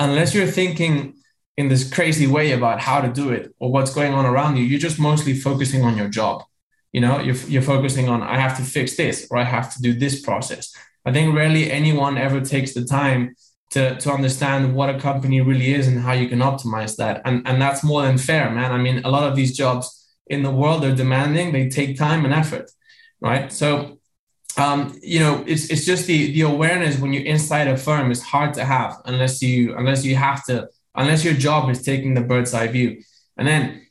unless you're thinking in this crazy way about how to do it or what's going on around you, you're just mostly focusing on your job. You know, you're, you're focusing on, I have to fix this or I have to do this process. I think rarely anyone ever takes the time to, to understand what a company really is and how you can optimize that. And, and that's more than fair, man. I mean, a lot of these jobs in the world are demanding, they take time and effort, right? So um, you know, it's it's just the the awareness when you're inside a firm is hard to have unless you unless you have to unless your job is taking the bird's eye view. And then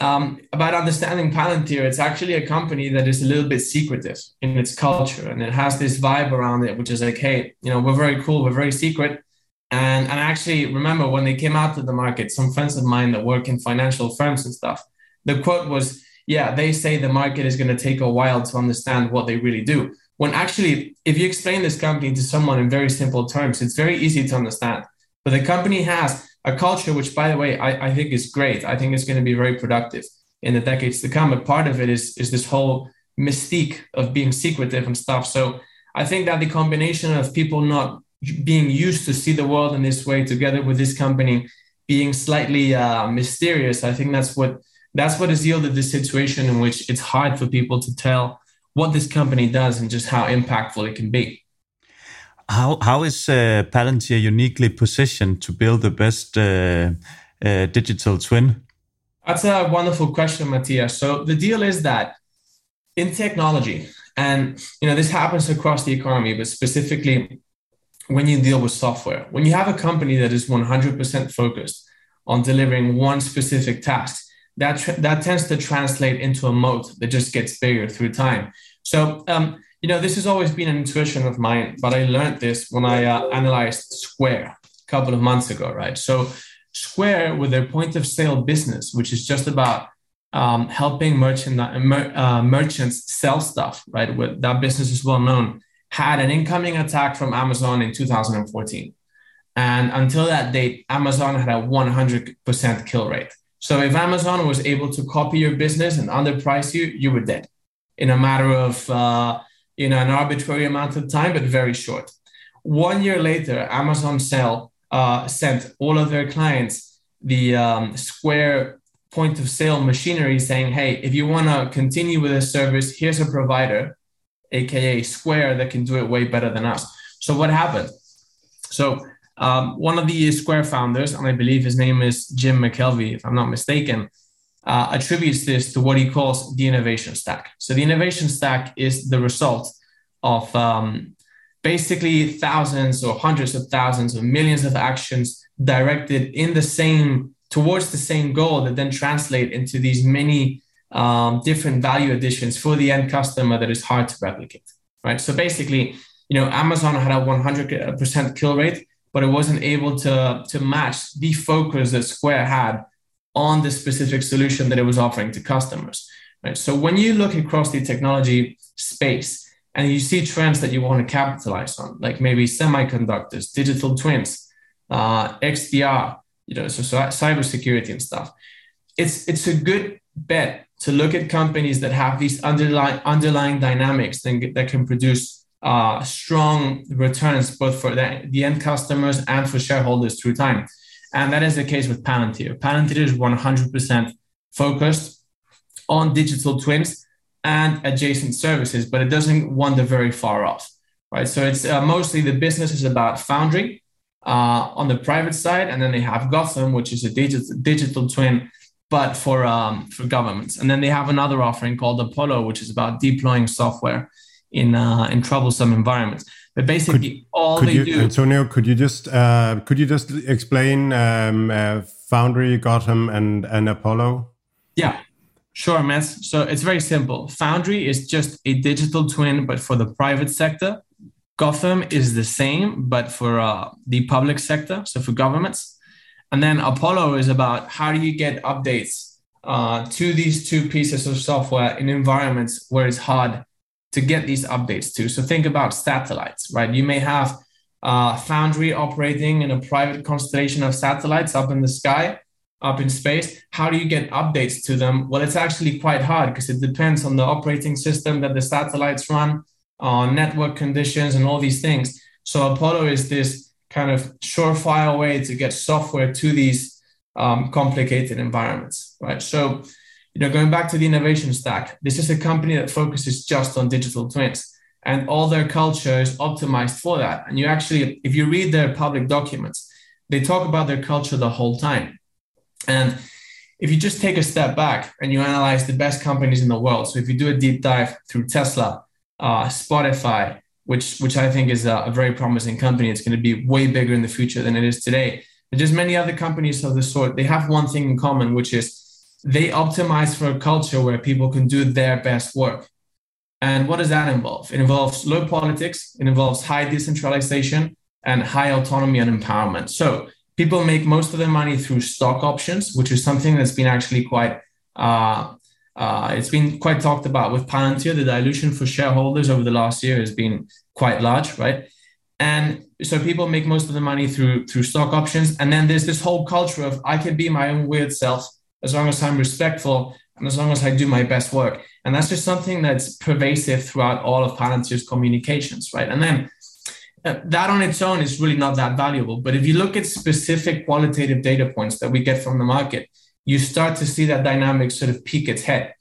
um, about understanding Palantir, it's actually a company that is a little bit secretive in its culture, and it has this vibe around it, which is like, hey, you know, we're very cool, we're very secret. And and I actually remember when they came out to the market, some friends of mine that work in financial firms and stuff, the quote was, "Yeah, they say the market is going to take a while to understand what they really do." when actually, if you explain this company to someone in very simple terms, it's very easy to understand. But the company has a culture, which, by the way, I, I think is great. I think it's going to be very productive in the decades to come. But part of it is, is this whole mystique of being secretive and stuff. So I think that the combination of people not being used to see the world in this way, together with this company being slightly uh, mysterious, I think that's what that's what has yielded this situation in which it's hard for people to tell what this company does and just how impactful it can be. How how is uh, Palantir uniquely positioned to build the best uh, uh, digital twin? That's a wonderful question, Matthias. So the deal is that in technology, and you know this happens across the economy, but specifically when you deal with software, when you have a company that is 100% focused on delivering one specific task, that that tends to translate into a moat that just gets bigger through time. So um, you know, this has always been an intuition of mine, but I learned this when I uh, analyzed Square a couple of months ago, right? So Square, with their point of sale business, which is just about um, helping merchant, uh, merchants sell stuff, right? With that business is well known, had an incoming attack from Amazon in 2014. And until that date, Amazon had a 100% kill rate. So if Amazon was able to copy your business and underprice you, you were dead in a matter of uh, know an arbitrary amount of time, but very short. One year later, Amazon sell uh, sent all of their clients the um, Square point of sale machinery, saying, "Hey, if you want to continue with this service, here's a provider, aka Square, that can do it way better than us." So what happened? So um, one of the Square founders, and I believe his name is Jim McKelvey, if I'm not mistaken, uh, attributes this to what he calls the innovation stack. So the innovation stack is the result of um, basically thousands or hundreds of thousands or millions of actions directed in the same towards the same goal that then translate into these many um, different value additions for the end customer that is hard to replicate. Right. So basically, you know, Amazon had a 100% kill rate, but it wasn't able to to match the focus that Square had on the specific solution that it was offering to customers. Right? So when you look across the technology space and you see trends that you want to capitalize on, like maybe semiconductors, digital twins, uh, XDR, you know, so, so cybersecurity and stuff. It's it's a good bet to look at companies that have these underlying underlying dynamics that, that can produce uh, strong returns both for the, the end customers and for shareholders through time. And that is the case with Palantir. Palantir is 100% focused on digital twins and adjacent services, but it doesn't wander very far off, right? So it's uh, mostly the business is about Foundry uh, on the private side, and then they have Gotham, which is a digital digital twin, but for um, for governments. And then they have another offering called Apollo, which is about deploying software in uh, in troublesome environments. But basically, could, all could they you, do. Antonio, could you just uh, could you just explain um, uh, Foundry, Gotham, and and Apollo? Yeah, sure, Mess. So it's very simple. Foundry is just a digital twin, but for the private sector. Gotham is the same, but for uh, the public sector, so for governments. And then Apollo is about how do you get updates uh, to these two pieces of software in environments where it's hard to get these updates to. So think about satellites, right? You may have uh, Foundry operating in a private constellation of satellites up in the sky, up in space. How do you get updates to them? Well, it's actually quite hard because it depends on the operating system that the satellites run on network conditions and all these things. So Apollo is this kind of surefire way to get software to these um, complicated environments, right? So, you know, going back to the innovation stack, this is a company that focuses just on digital twins, and all their culture is optimized for that. And you actually, if you read their public documents, they talk about their culture the whole time. And if you just take a step back and you analyze the best companies in the world, so if you do a deep dive through Tesla, uh, Spotify, which which I think is a, a, very promising company. It's going to be way bigger in the future than it is today. But just many other companies of the sort, they have one thing in common, which is they optimize for a culture where people can do their best work. And what does that involve? It involves low politics, it involves high decentralization, and high autonomy and empowerment. So people make most of their money through stock options, which is something that's been actually quite uh, uh, it's been quite talked about with Palantir. The dilution for shareholders over the last year has been quite large, right? And so people make most of the money through through stock options. And then there's this whole culture of I can be my own weird self as long as I'm respectful and as long as I do my best work. And that's just something that's pervasive throughout all of Palantir's communications, right? And then uh, that on its own is really not that valuable. But if you look at specific qualitative data points that we get from the market, you start to see that dynamic sort of peek its head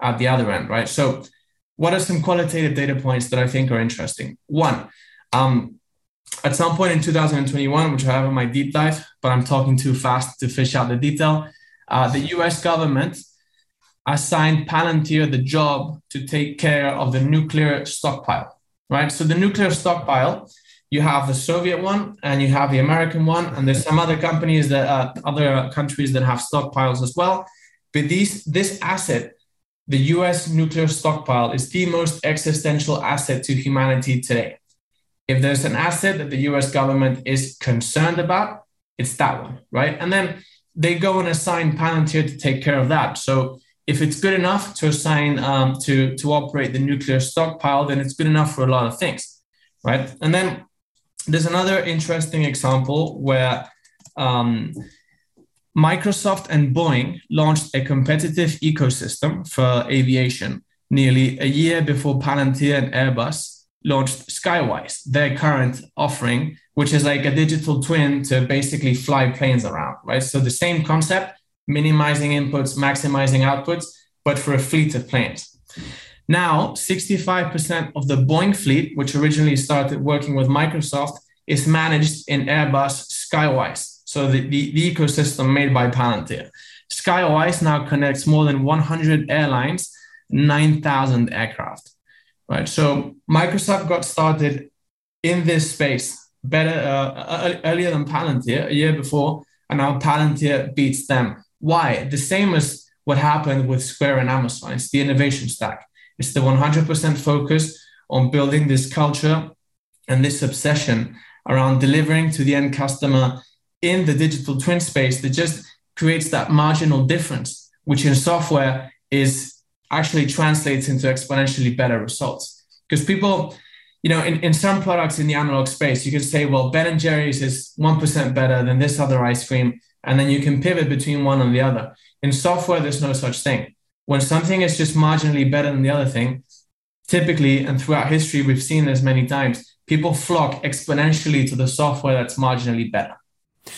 at the other end, right? So, what are some qualitative data points that I think are interesting? One, um, at some point in 2021, which I have in my deep dive, but I'm talking too fast to fish out the detail, uh, the US government assigned Palantir the job to take care of the nuclear stockpile, right? So, the nuclear stockpile you have the Soviet one and you have the American one, and there's some other companies that uh, other countries that have stockpiles as well. But these this asset, the U.S. nuclear stockpile, is the most existential asset to humanity today. If there's an asset that the U.S. government is concerned about, it's that one, right? And then they go and assign Palantir to take care of that. So if it's good enough to assign um, to to operate the nuclear stockpile, then it's good enough for a lot of things, right? And then there's another interesting example where um, Microsoft and Boeing launched a competitive ecosystem for aviation nearly a year before Palantir and Airbus launched Skywise, their current offering, which is like a digital twin to basically fly planes around, right? So the same concept, minimizing inputs, maximizing outputs, but for a fleet of planes. Now, 65% of the Boeing fleet, which originally started working with Microsoft, is managed in Airbus Skywise. So the, the, the ecosystem made by Palantir. Skywise now connects more than 100 airlines, 9,000 aircraft. Right. So Microsoft got started in this space better uh, earlier than Palantir, a year before, and now Palantir beats them. Why? The same as what happened with Square and Amazon. It's the innovation stack. It's the 100% focus on building this culture and this obsession around delivering to the end customer in the digital twin space that just creates that marginal difference, which in software is actually translates into exponentially better results. because people, you know, in, in some products in the analog space, you can say, well, Ben and Jerry's is 1% better than this other ice cream. And then you can pivot between one and the other. In software, there's no such thing. When something is just marginally better than the other thing, typically, and throughout history, we've seen this many times, people flock exponentially to the software that's marginally better.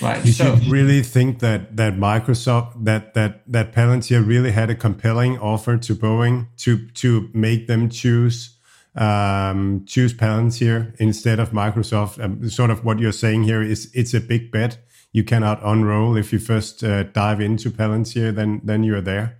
Right. You so, should really think that that Microsoft that that that Palantir really had a compelling offer to Boeing to to make them choose um, choose Palantir instead of Microsoft. Um, sort of what you're saying here is it's a big bet. You cannot unroll if you first uh, dive into Palantir. Then then you're there.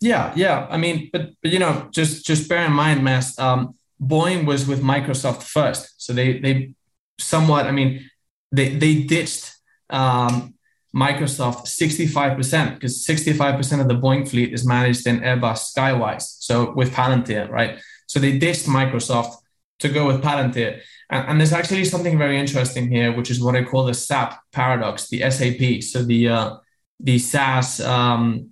Yeah, yeah. I mean, but, but you know, just just bear in mind, Mads. Um, Boeing was with Microsoft first, so they they somewhat. I mean, they they ditched um, Microsoft 65% because 65% of the Boeing fleet is managed in Airbus Skywise. So with Palantir, right? So they ditched Microsoft to go with Palantir. And, and, there's actually something very interesting here, which is what I call the SAP paradox, the SAP. So the uh, the SaaS, um,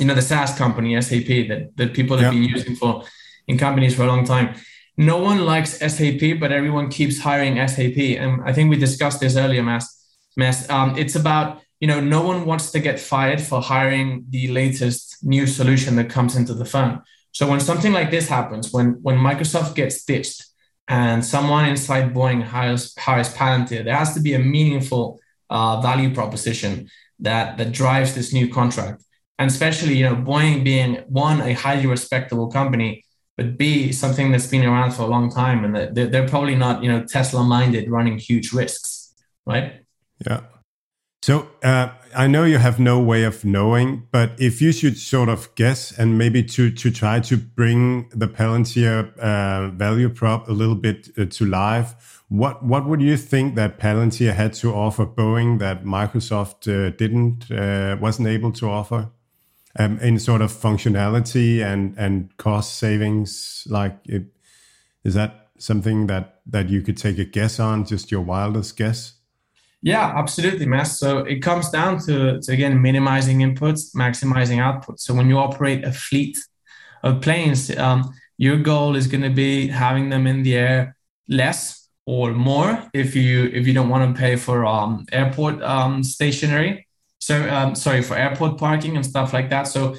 you know, the SaaS company SAP that that people have been using for in companies for a long time. No one likes SAP, but everyone keeps hiring SAP. And I think we discussed this earlier, Mads. mess. Um, it's about you know no one wants to get fired for hiring the latest new solution that comes into the phone. So when something like this happens, when when Microsoft gets ditched and someone inside Boeing hires hires Palantir, there has to be a meaningful uh, value proposition that that drives this new contract. And especially, you know, Boeing being one a highly respectable company, but B something that's been around for a long time, and they're, they're probably not, you know, Tesla minded, running huge risks, right? Yeah. So uh, I know you have no way of knowing, but if you should sort of guess and maybe to to try to bring the Palantir uh, value prop a little bit uh, to life, what what would you think that Palantir had to offer Boeing that Microsoft uh, didn't uh, wasn't able to offer um, in sort of functionality and and cost savings? Like, it, is that something that that you could take a guess on? Just your wildest guess? Yeah, absolutely, Mads. So it comes down to, to again minimizing inputs, maximizing output. So when you operate a fleet of planes, um, your goal is going to be having them in the air less or more if you if you don't want to pay for um, airport um, stationary. So um, sorry for airport parking and stuff like that. So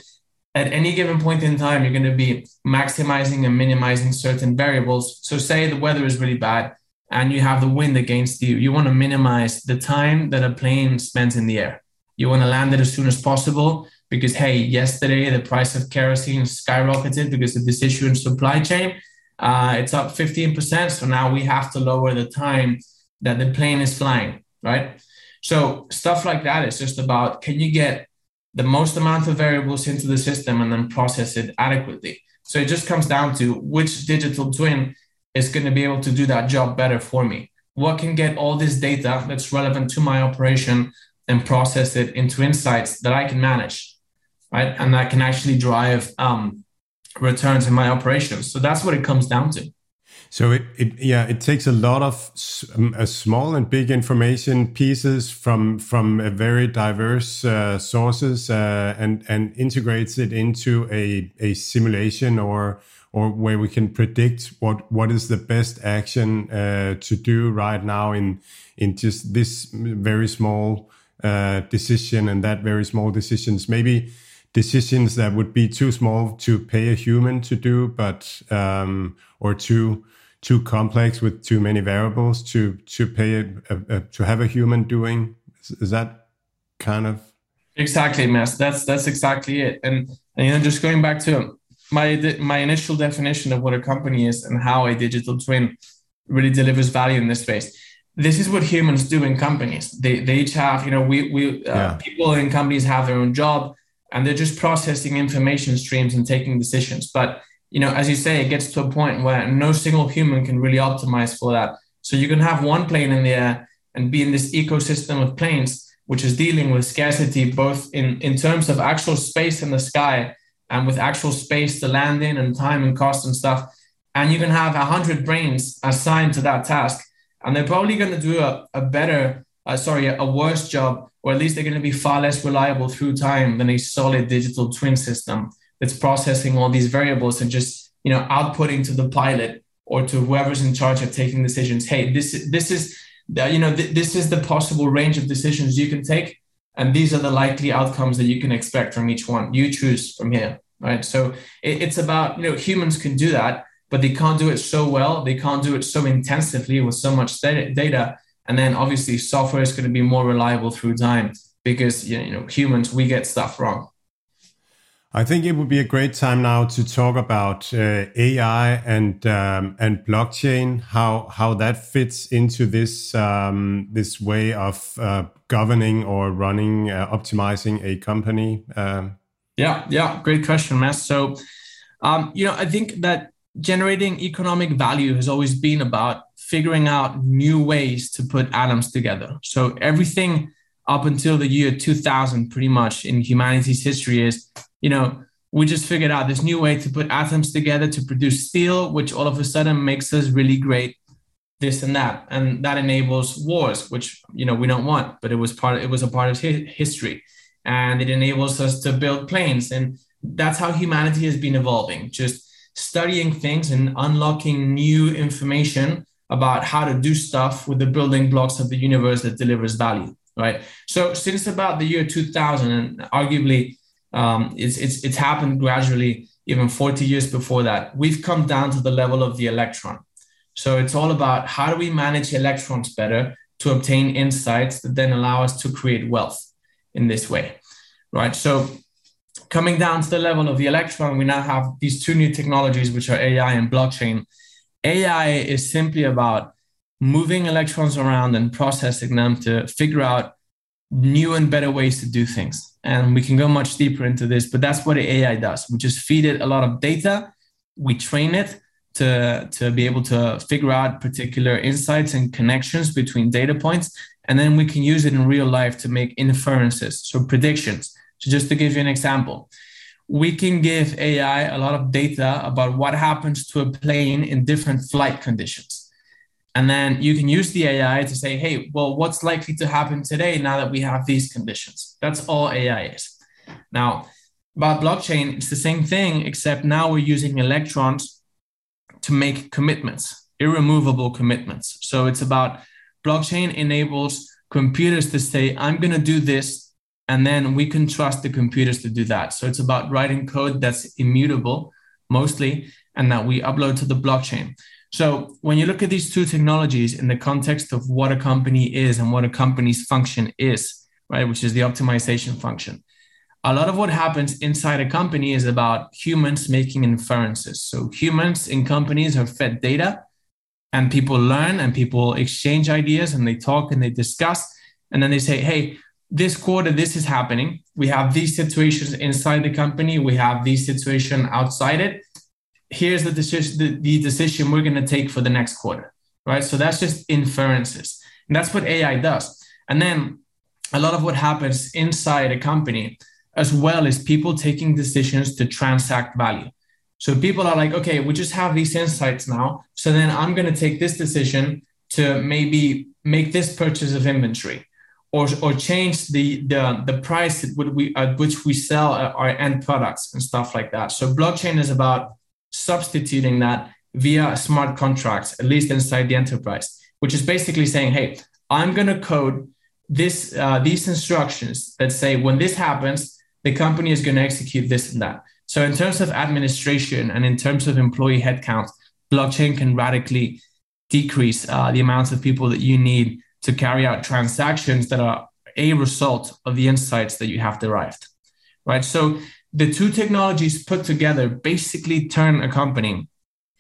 at any given point in time, you're going to be maximizing and minimizing certain variables. So say the weather is really bad and you have the wind against you, you want to minimize the time that a plane spends in the air. You want to land it as soon as possible because, hey, yesterday the price of kerosene skyrocketed because of this issue in supply chain. Uh, it's up 15%. So now we have to lower the time that the plane is flying, right? So stuff like that is just about can you get the most amount of variables into the system and then process it adequately? So it just comes down to which digital twin is going to be able to do that job better for me? What can get all this data that's relevant to my operation and process it into insights that I can manage, right? And that can actually drive um, returns in my operations. So that's what it comes down to. So it, it yeah it takes a lot of uh, small and big information pieces from from a very diverse uh, sources uh, and and integrates it into a a simulation or or where we can predict what what is the best action uh, to do right now in in just this very small uh, decision and that very small decisions. Maybe decisions that would be too small to pay a human to do but um, or too too complex with too many variables to to pay a, a, a to have a human doing. Is, is that kind of exactly mess that's that's exactly it. And, and you know just going back to my my initial definition of what a company is and how a digital twin really delivers value in this space. This is what humans do in companies. They they each have you know we we uh, yeah. people in companies have their own job and they're just processing information streams and taking decisions. But you know, as you say, it gets to a point where no single human can really optimize for that. So you can have one plane in the air and be in this ecosystem of planes, which is dealing with scarcity both in in terms of actual space in the sky and with actual space to land in and time and cost and stuff. And you can have a hundred brains assigned to that task, and they're probably going to do a, a better, uh, sorry, a worse job, or at least they're going to be far less reliable through time than a solid digital twin system that's processing all these variables and just you know outputting to the pilot or to whoever's in charge of taking decisions. Hey this is this is you know th- this is the possible range of decisions you can take and these are the likely outcomes that you can expect from each one. You choose from here right? So it, it's about you know humans can do that but they can't do it so well. They can't do it so intensively with so much data. And then obviously software is going to be more reliable through time because you know humans we get stuff wrong I think it would be a great time now to talk about uh, AI and um, and blockchain, how how that fits into this um, this way of uh, governing or running, uh, optimizing a company. Um, yeah, yeah, great question, Matt. So, um, you know, I think that generating economic value has always been about figuring out new ways to put atoms together. So everything up until the year 2000, pretty much in humanity's history, is you know, we just figured out this new way to put atoms together to produce steel, which all of a sudden makes us really great, this and that, and that enables wars, which you know we don't want, but it was part. Of, it was a part of history, and it enables us to build planes, and that's how humanity has been evolving. Just studying things and unlocking new information about how to do stuff with the building blocks of the universe that delivers value. Right. So since about the year 2000, and arguably um, it's, it's, it's happened gradually, even 40 years before that. We've come down to the level of the electron. So it's all about how do we manage electrons better to obtain insights that then allow us to create wealth in this way, right? So coming down to the level of the electron, we now have these two new technologies, which are AI and blockchain. AI is simply about moving electrons around and processing them to figure out new and better ways to do things. And we can go much deeper into this, but that's what AI does. We just feed it a lot of data, we train it to, to be able to figure out particular insights and connections between data points. And then we can use it in real life to make inferences, so predictions. So, just to give you an example, we can give AI a lot of data about what happens to a plane in different flight conditions. And then you can use the AI to say, hey, well, what's likely to happen today now that we have these conditions? That's all AI is. Now, about blockchain, it's the same thing, except now we're using electrons to make commitments, irremovable commitments. So it's about blockchain enables computers to say, I'm going to do this. And then we can trust the computers to do that. So it's about writing code that's immutable mostly, and that we upload to the blockchain. So when you look at these two technologies in the context of what a company is and what a company's function is, right, which is the optimization function, a lot of what happens inside a company is about humans making inferences. So humans in companies are fed data and people learn and people exchange ideas and they talk and they discuss. And then they say, hey, this quarter, this is happening. We have these situations inside the company. We have these situation outside it here's the decision the, the decision we're going to take for the next quarter right? So that's just inferences. And that's what ai does. And then a lot of what happens inside a company as well is people taking decisions to transact value. So people are like okay we just have these insights now. So then i'm going to take this decision to maybe make this purchase of inventory or, or change the, the, the price at we, at which we sell our end products and stuff like that. So blockchain is about substituting that via smart contracts, at least inside the enterprise, which is basically saying, hey, I'm going to code this uh, these instructions that say when this happens, the company is going to execute this and that. So in terms of administration and in terms of employee headcount, blockchain can radically decrease uh, the amount of people that you need to carry out transactions that are a result of the insights that you have derived. Right. So the two technologies put together basically turn a company,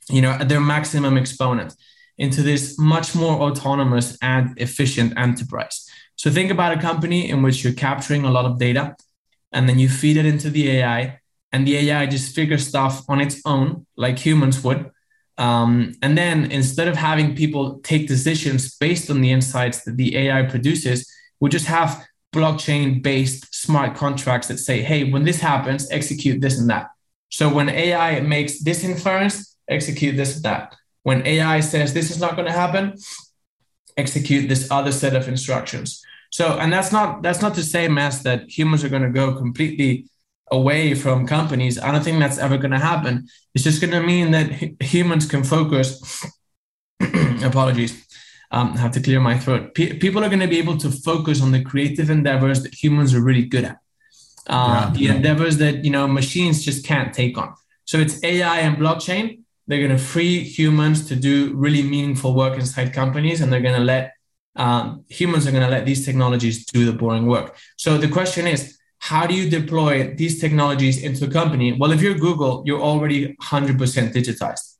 you know, at their maximum exponent into this much more autonomous and efficient enterprise. So think about a company in which you're capturing a lot of data and then you feed it into the AI and the AI just figures stuff on its own like humans would. Um, and then instead of having people take decisions based on the insights that the AI produces, we just have blockchain based smart contracts that say, hey, when this happens, execute this and that. So when AI makes this inference, execute this and that. When AI says this is not going to happen, execute this other set of instructions. So, and that's not that's not to say, Mads, that humans are going to go completely away from companies. I don't think that's ever going to happen. It's just going to mean that humans can focus. apologies. Um, I have to clear my throat. P- people are going to be able to focus on the creative endeavors that humans are really good at. Uh, yeah. The endeavors that you know machines just can't take on. So it's AI and blockchain. They're going to free humans to do really meaningful work inside companies, and they're going to let um, humans are going to let these technologies do the boring work. So the question is, how do you deploy these technologies into a company? Well, if you're Google, you're already 100% digitized.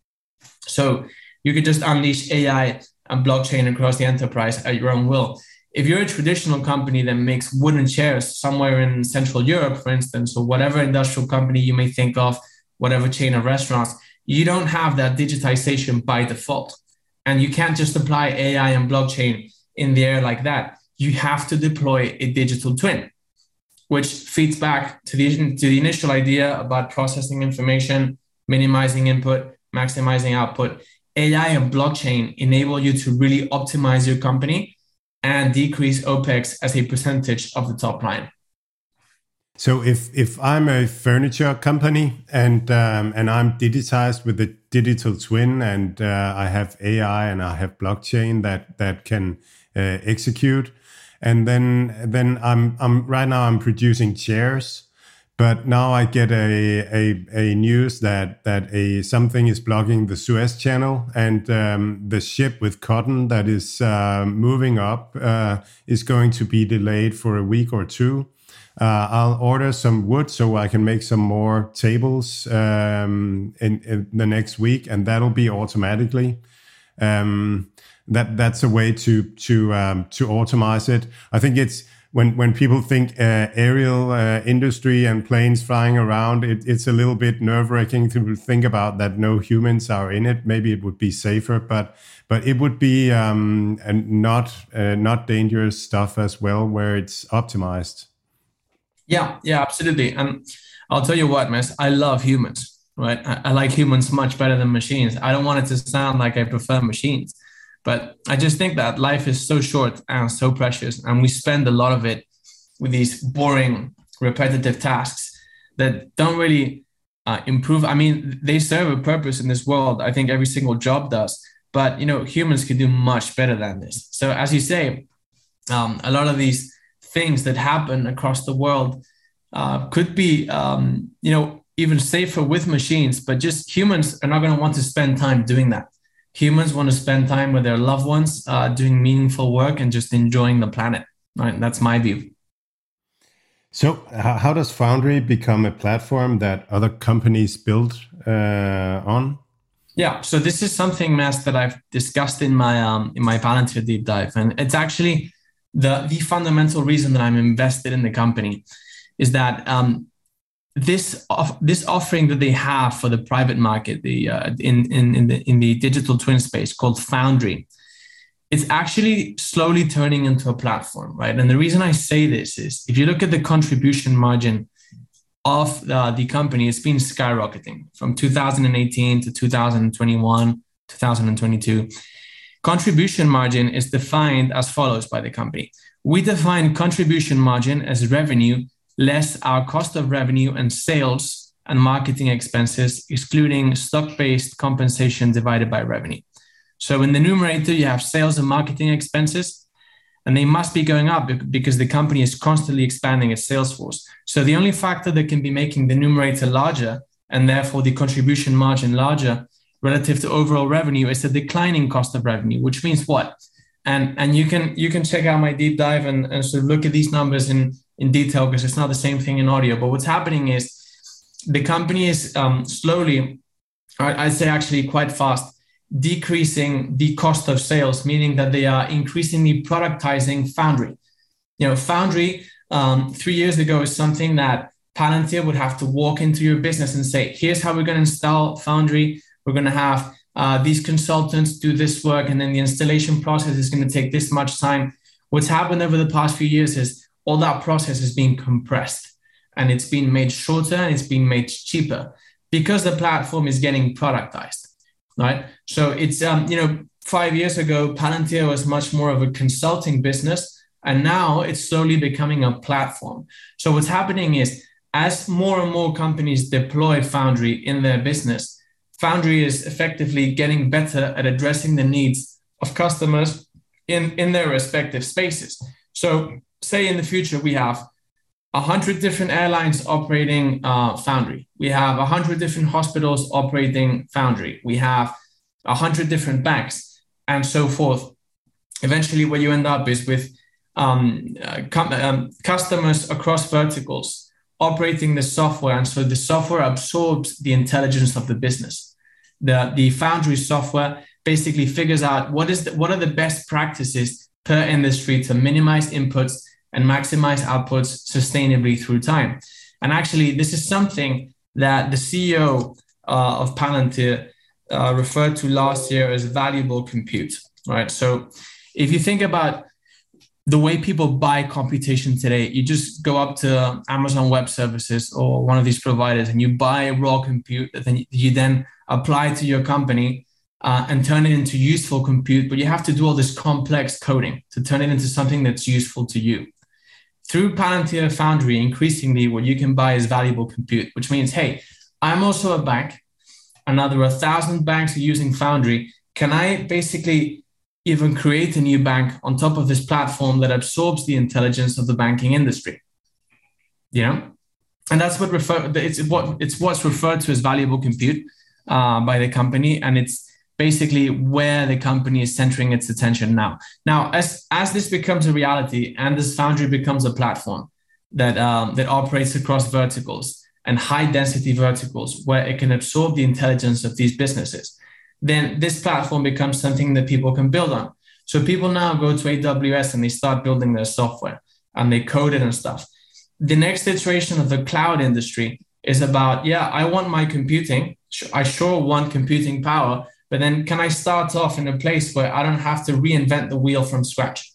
So you could just unleash AI and blockchain across the enterprise at your own will. If you're a traditional company that makes wooden chairs somewhere in Central Europe, for instance, or whatever industrial company you may think of, whatever chain of restaurants, you don't have that digitization by default. And you can't just apply AI and blockchain in the air like that. You have to deploy a digital twin which feeds back to the, to the initial idea about processing information, minimizing input, maximizing output. AI and blockchain enable you to really optimize your company and decrease OPEX as a percentage of the top line. So if if I'm a furniture company and um, and I'm digitized with a digital twin and uh, I have AI and I have blockchain that that can uh, execute, and then then I'm I'm right now I'm producing chairs, but now I get a a, a news that that a something is blocking the Suez Channel and um, the ship with cotton that is uh, moving up uh, is going to be delayed for a week or two. Uh, I'll order some wood so I can make some more tables um, in, in, the next week, and that'll be automatically. Um, that that's a way to to um, to automate it. I think it's when when people think uh, aerial uh, industry and planes flying around, it, it's a little bit nerve wracking to think about that no humans are in it. Maybe it would be safer, but but it would be um, not uh, not dangerous stuff as well, where it's optimized. Yeah, yeah, absolutely. And I'll tell you what, Mads, I love humans. Right, I, I like humans much better than machines. I don't want it to sound like I prefer machines but I just think that life is so short and so precious, and we spend a lot of it with these boring, repetitive tasks that don't really uh, improve. I mean, they serve a purpose in this world. I think every single job does, but you know, humans can do much better than this. So, as you say, um, a lot of these things that happen across the world uh, could be, um, you know, even safer with machines, but just humans are not going to want to spend time doing that humans want to spend time with their loved ones, uh, doing meaningful work and just enjoying the planet. Right? That's my view. So, how does Foundry become a platform that other companies build uh, on? Yeah, so this is something, Mads, that I've discussed in my um, in my Palantir deep dive, and it's actually the the fundamental reason that I'm invested in the company is that um, this this offering that they have for the private market, the uh, in in in the in the digital twin space called Foundry, it's actually slowly turning into a platform, right? And the reason I say this is if you look at the contribution margin of uh, the company, it's been skyrocketing from 2018 to 2021, 2022. Contribution margin is defined as follows by the company. We define contribution margin as revenue less our cost of revenue and sales and marketing expenses, excluding stock based compensation divided by revenue. So in the numerator, you have sales and marketing expenses, and they must be going up because the company is constantly expanding its sales force. So the only factor that can be making the numerator larger and therefore the contribution margin larger relative to overall revenue is the declining cost of revenue, which means what? And, and you can you can check out my deep dive and, and sort of look at these numbers in in detail because it's not the same thing in audio. But what's happening is the company is um, slowly, I'd say actually quite fast, decreasing the cost of sales, meaning that they are increasingly productizing Foundry. You know, Foundry um, three years ago is something that Palantir would have to walk into your business and say, here's how we're going to install Foundry. We're going to have uh, these consultants do this work, and then the installation process is going to take this much time. What's happened over the past few years is all that process is being compressed and it's being made shorter and it's being made cheaper because the platform is getting productized, right? So it's, um, you know, five years ago, Palantir was much more of a consulting business. And now it's slowly becoming a platform. So what's happening is as more and more companies deploy Foundry in their business, Foundry is effectively getting better at addressing the needs of customers in, in their respective spaces. So, say in the future, we have 100 different airlines operating uh, Foundry. We have 100 different hospitals operating Foundry. We have 100 different banks and so forth. Eventually, what you end up is with um, uh, com- um, customers across verticals operating the software. And so the software absorbs the intelligence of the business. The, the Foundry software basically figures out what is the, what are the best practices per industry to minimize inputs and maximize outputs sustainably through time. And actually, this is something that the CEO uh, of Palantir uh, referred to last year as valuable compute, right? So if you think about the way people buy computation today, you just go up to Amazon Web Services or one of these providers and you buy raw compute that then you then apply to your company uh, and turn it into useful compute. But you have to do all this complex coding to turn it into something that's useful to you through Palantir Foundry, increasingly what you can buy is valuable compute, which means, hey, I'm also a bank. Another a thousand banks are using Foundry. Can I basically even create a new bank on top of this platform that absorbs the intelligence of the banking industry? You know, and that's what refer. It's what it's what's referred to as valuable compute uh, by the company, and it's basically where the company is centering its attention now. Now, as as this becomes a reality and this foundry becomes a platform that um, that operates across verticals and high density verticals where it can absorb the intelligence of these businesses, then this platform becomes something that people can build on. So people now go to AWS and they start building their software and they code it and stuff. The next iteration of the cloud industry is about, yeah, I want my computing. I sure want computing power, but then can I start off in a place where I don't have to reinvent the wheel from scratch?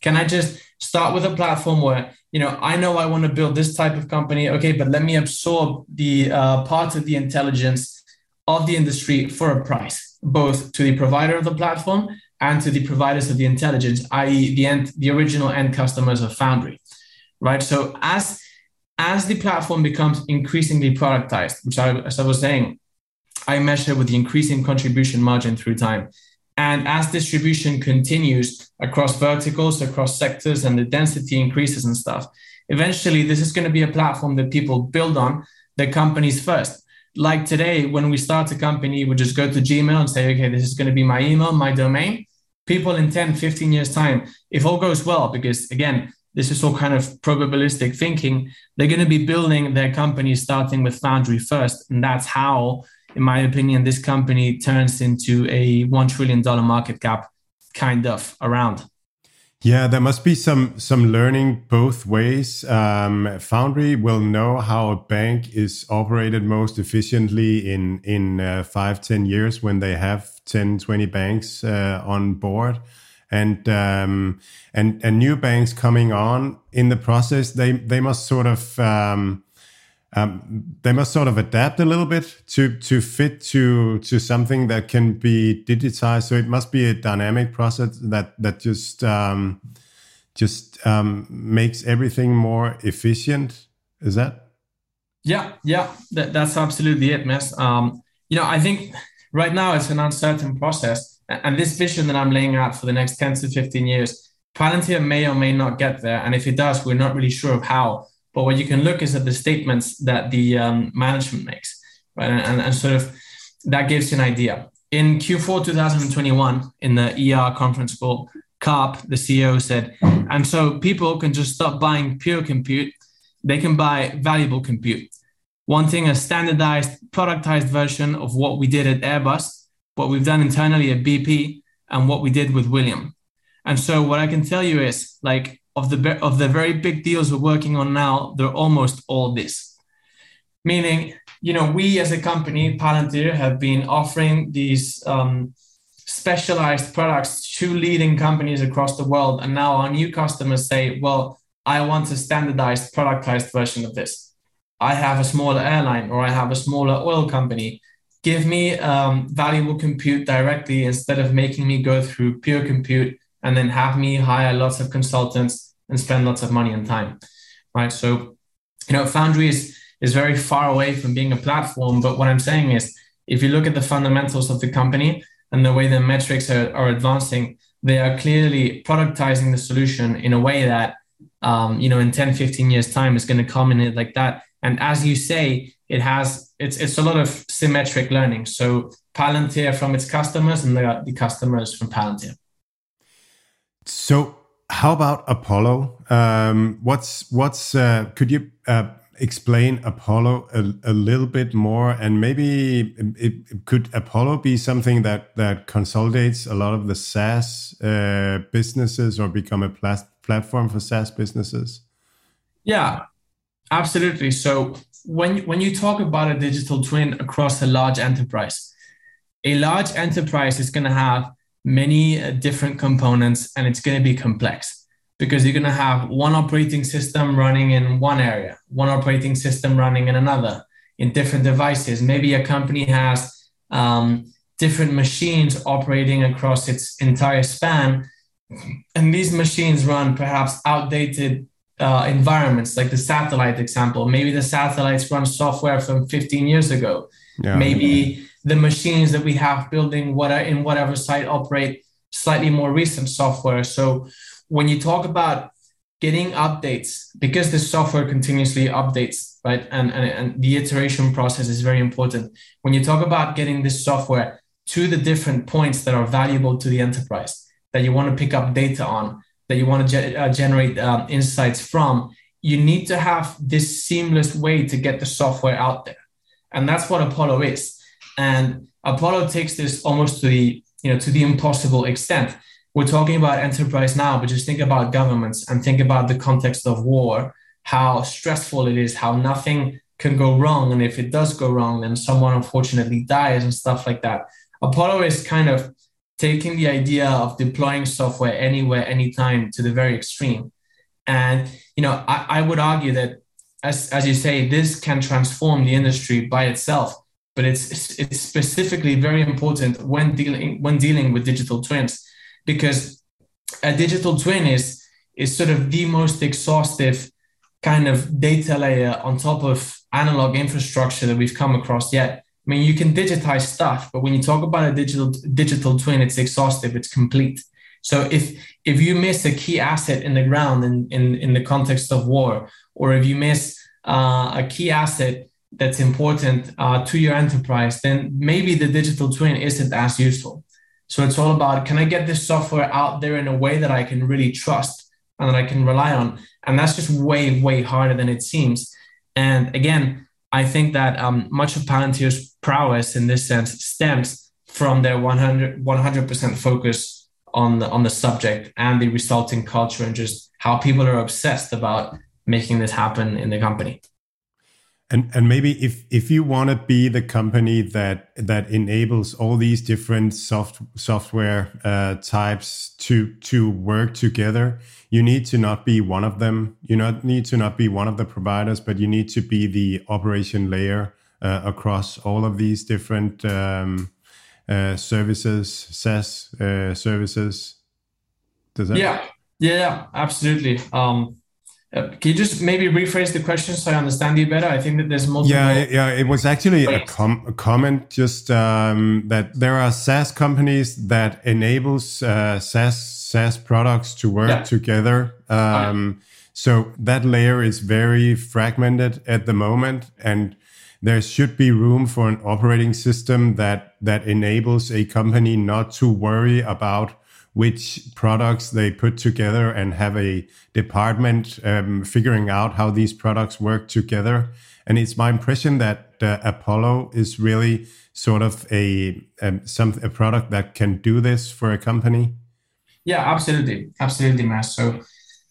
Can I just start with a platform where, you know, I know I want to build this type of company. Okay, but let me absorb the uh, part of the intelligence of the industry for a price, both to the provider of the platform and to the providers of the intelligence, i.e., the end, the original end customers of Foundry, right? So as as the platform becomes increasingly productized, which I, as I was saying, I measure with the increasing contribution margin through time. And as distribution continues across verticals, across sectors, and the density increases and stuff, eventually this is going to be a platform that people build on the companies first. Like today, when we start a company, we just go to Gmail and say, okay, this is going to be my email, my domain. People in 10, 15 years' time, if all goes well, because again, this is all kind of probabilistic thinking, they're going to be building their company starting with Foundry first. And that's how in my opinion, this company turns into a $1 trillion market cap kind of around. Yeah, there must be some some learning both ways. Um, Foundry will know how a bank is operated most efficiently in in uh, five ten years when they have 10, 20 banks uh, on board, and um, and and new banks coming on in the process. They they must sort of um, um, they must sort of adapt a little bit to to fit to to something that can be digitized. So it must be a dynamic process that that just um, just um, makes everything more efficient. Is that? Yeah, yeah, that, that's absolutely it, Mads. Um, you know, I think right now it's an uncertain process, and this vision that I'm laying out for the next ten to fifteen years, Palantir may or may not get there, and if it does, we're not really sure of how but what you can look is at the statements that the um, management makes, right? And, and sort of that gives you an idea. In Q4 2021, in the ER conference call, Karp, the CEO, said, and so people can just stop buying pure compute, they can buy valuable compute. Wanting a standardized, productized version of what we did at Airbus, what we've done internally at BP, and what we did with William. And so, what I can tell you is like, of the of the very big deals we're working on now, they're almost all this. Meaning, you know, we as a company, Palantir, have been offering these um, specialized products to leading companies across the world, and now our new customers say, "Well, I want a standardized, productized version of this. I have a smaller airline or I have a smaller oil company." Give me um, valuable compute directly instead of making me go through pure compute and then have me hire lots of consultants and spend lots of money and time, right? So, you know, Foundry is is very far away from being a platform. But what I'm saying is, if you look at the fundamentals of the company and the way the metrics are, are advancing, they are clearly productizing the solution in a way that, um, you know, in 10, 15 years time is going to come culminate like that. And as you say, it has, it's, it's a lot of symmetric learning. So Palantir from its customers and the, the customers from Palantir. So how about Apollo? Um, what's what's uh, could you uh, explain Apollo a, a, little bit more, and maybe it, it, could Apollo be something that that consolidates a lot of the SaaS uh, businesses or become a plat platform for SaaS businesses? Yeah, absolutely. So when when you talk about a digital twin across a large enterprise, a large enterprise is going to have many uh, different components and it's going to be complex because you're going to have one operating system running in one area, one operating system running in another, in different devices. Maybe a company has um, different machines operating across its entire span. And these machines run perhaps outdated uh, environments, like the satellite example. Maybe the satellites run software from 15 years ago. Yeah. Maybe the machines that we have building what are in whatever site operate slightly more recent software. So when you talk about getting updates, because the software continuously updates, right? And, and, and the iteration process is very important. When you talk about getting this software to the different points that are valuable to the enterprise, that you want to pick up data on, that you want to ge- uh, generate um, insights from, you need to have this seamless way to get the software out there. And that's what Apollo is. And Apollo takes this almost to the, you know, to the impossible extent. We're talking about enterprise now, but just think about governments and think about the context of war, how stressful it is, how nothing can go wrong. And if it does go wrong, then someone unfortunately dies and stuff like that. Apollo is kind of taking the idea of deploying software anywhere, anytime to the very extreme. And you know, I, I would argue that as, as you say, this can transform the industry by itself but it's it's specifically very important when dealing when dealing with digital twins because a digital twin is is sort of the most exhaustive kind of data layer on top of analog infrastructure that we've come across yet. I mean, you can digitize stuff, but when you talk about a digital digital twin, it's exhaustive, it's complete. So if if you miss a key asset in the ground in in, in the context of war, or if you miss uh, a key asset that's important uh, to your enterprise, then maybe the digital twin isn't as useful. So it's all about can I get this software out there in a way that I can really trust and that I can rely on? And that's just way, way harder than it seems. And again, I think that um, much of Palantir's prowess in this sense stems from their 100, 100% focus on the, on the subject and the resulting culture and just how people are obsessed about making this happen in the company. And and maybe if if you want to be the company that that enables all these different soft software uh, types to to work together, you need to not be one of them. You not need to not be one of the providers, but you need to be the operation layer uh, across all of these different um, uh, services, SaaS uh, services. Does that? Yeah, yeah, absolutely. Um, uh, can you just maybe rephrase the question so I understand you better? I think that there's multiple. Yeah, yeah. It was actually a, com- a comment just um, that there are SaaS companies that enables uh, SaaS SaaS products to work yeah. together. Um, okay. So that layer is very fragmented at the moment, and there should be room for an operating system that that enables a company not to worry about which products they put together and have a department um, figuring out how these products work together. And it's my impression that uh, Apollo is really sort of a um, some a product that can do this for a company. Yeah, absolutely, absolutely, Mads. So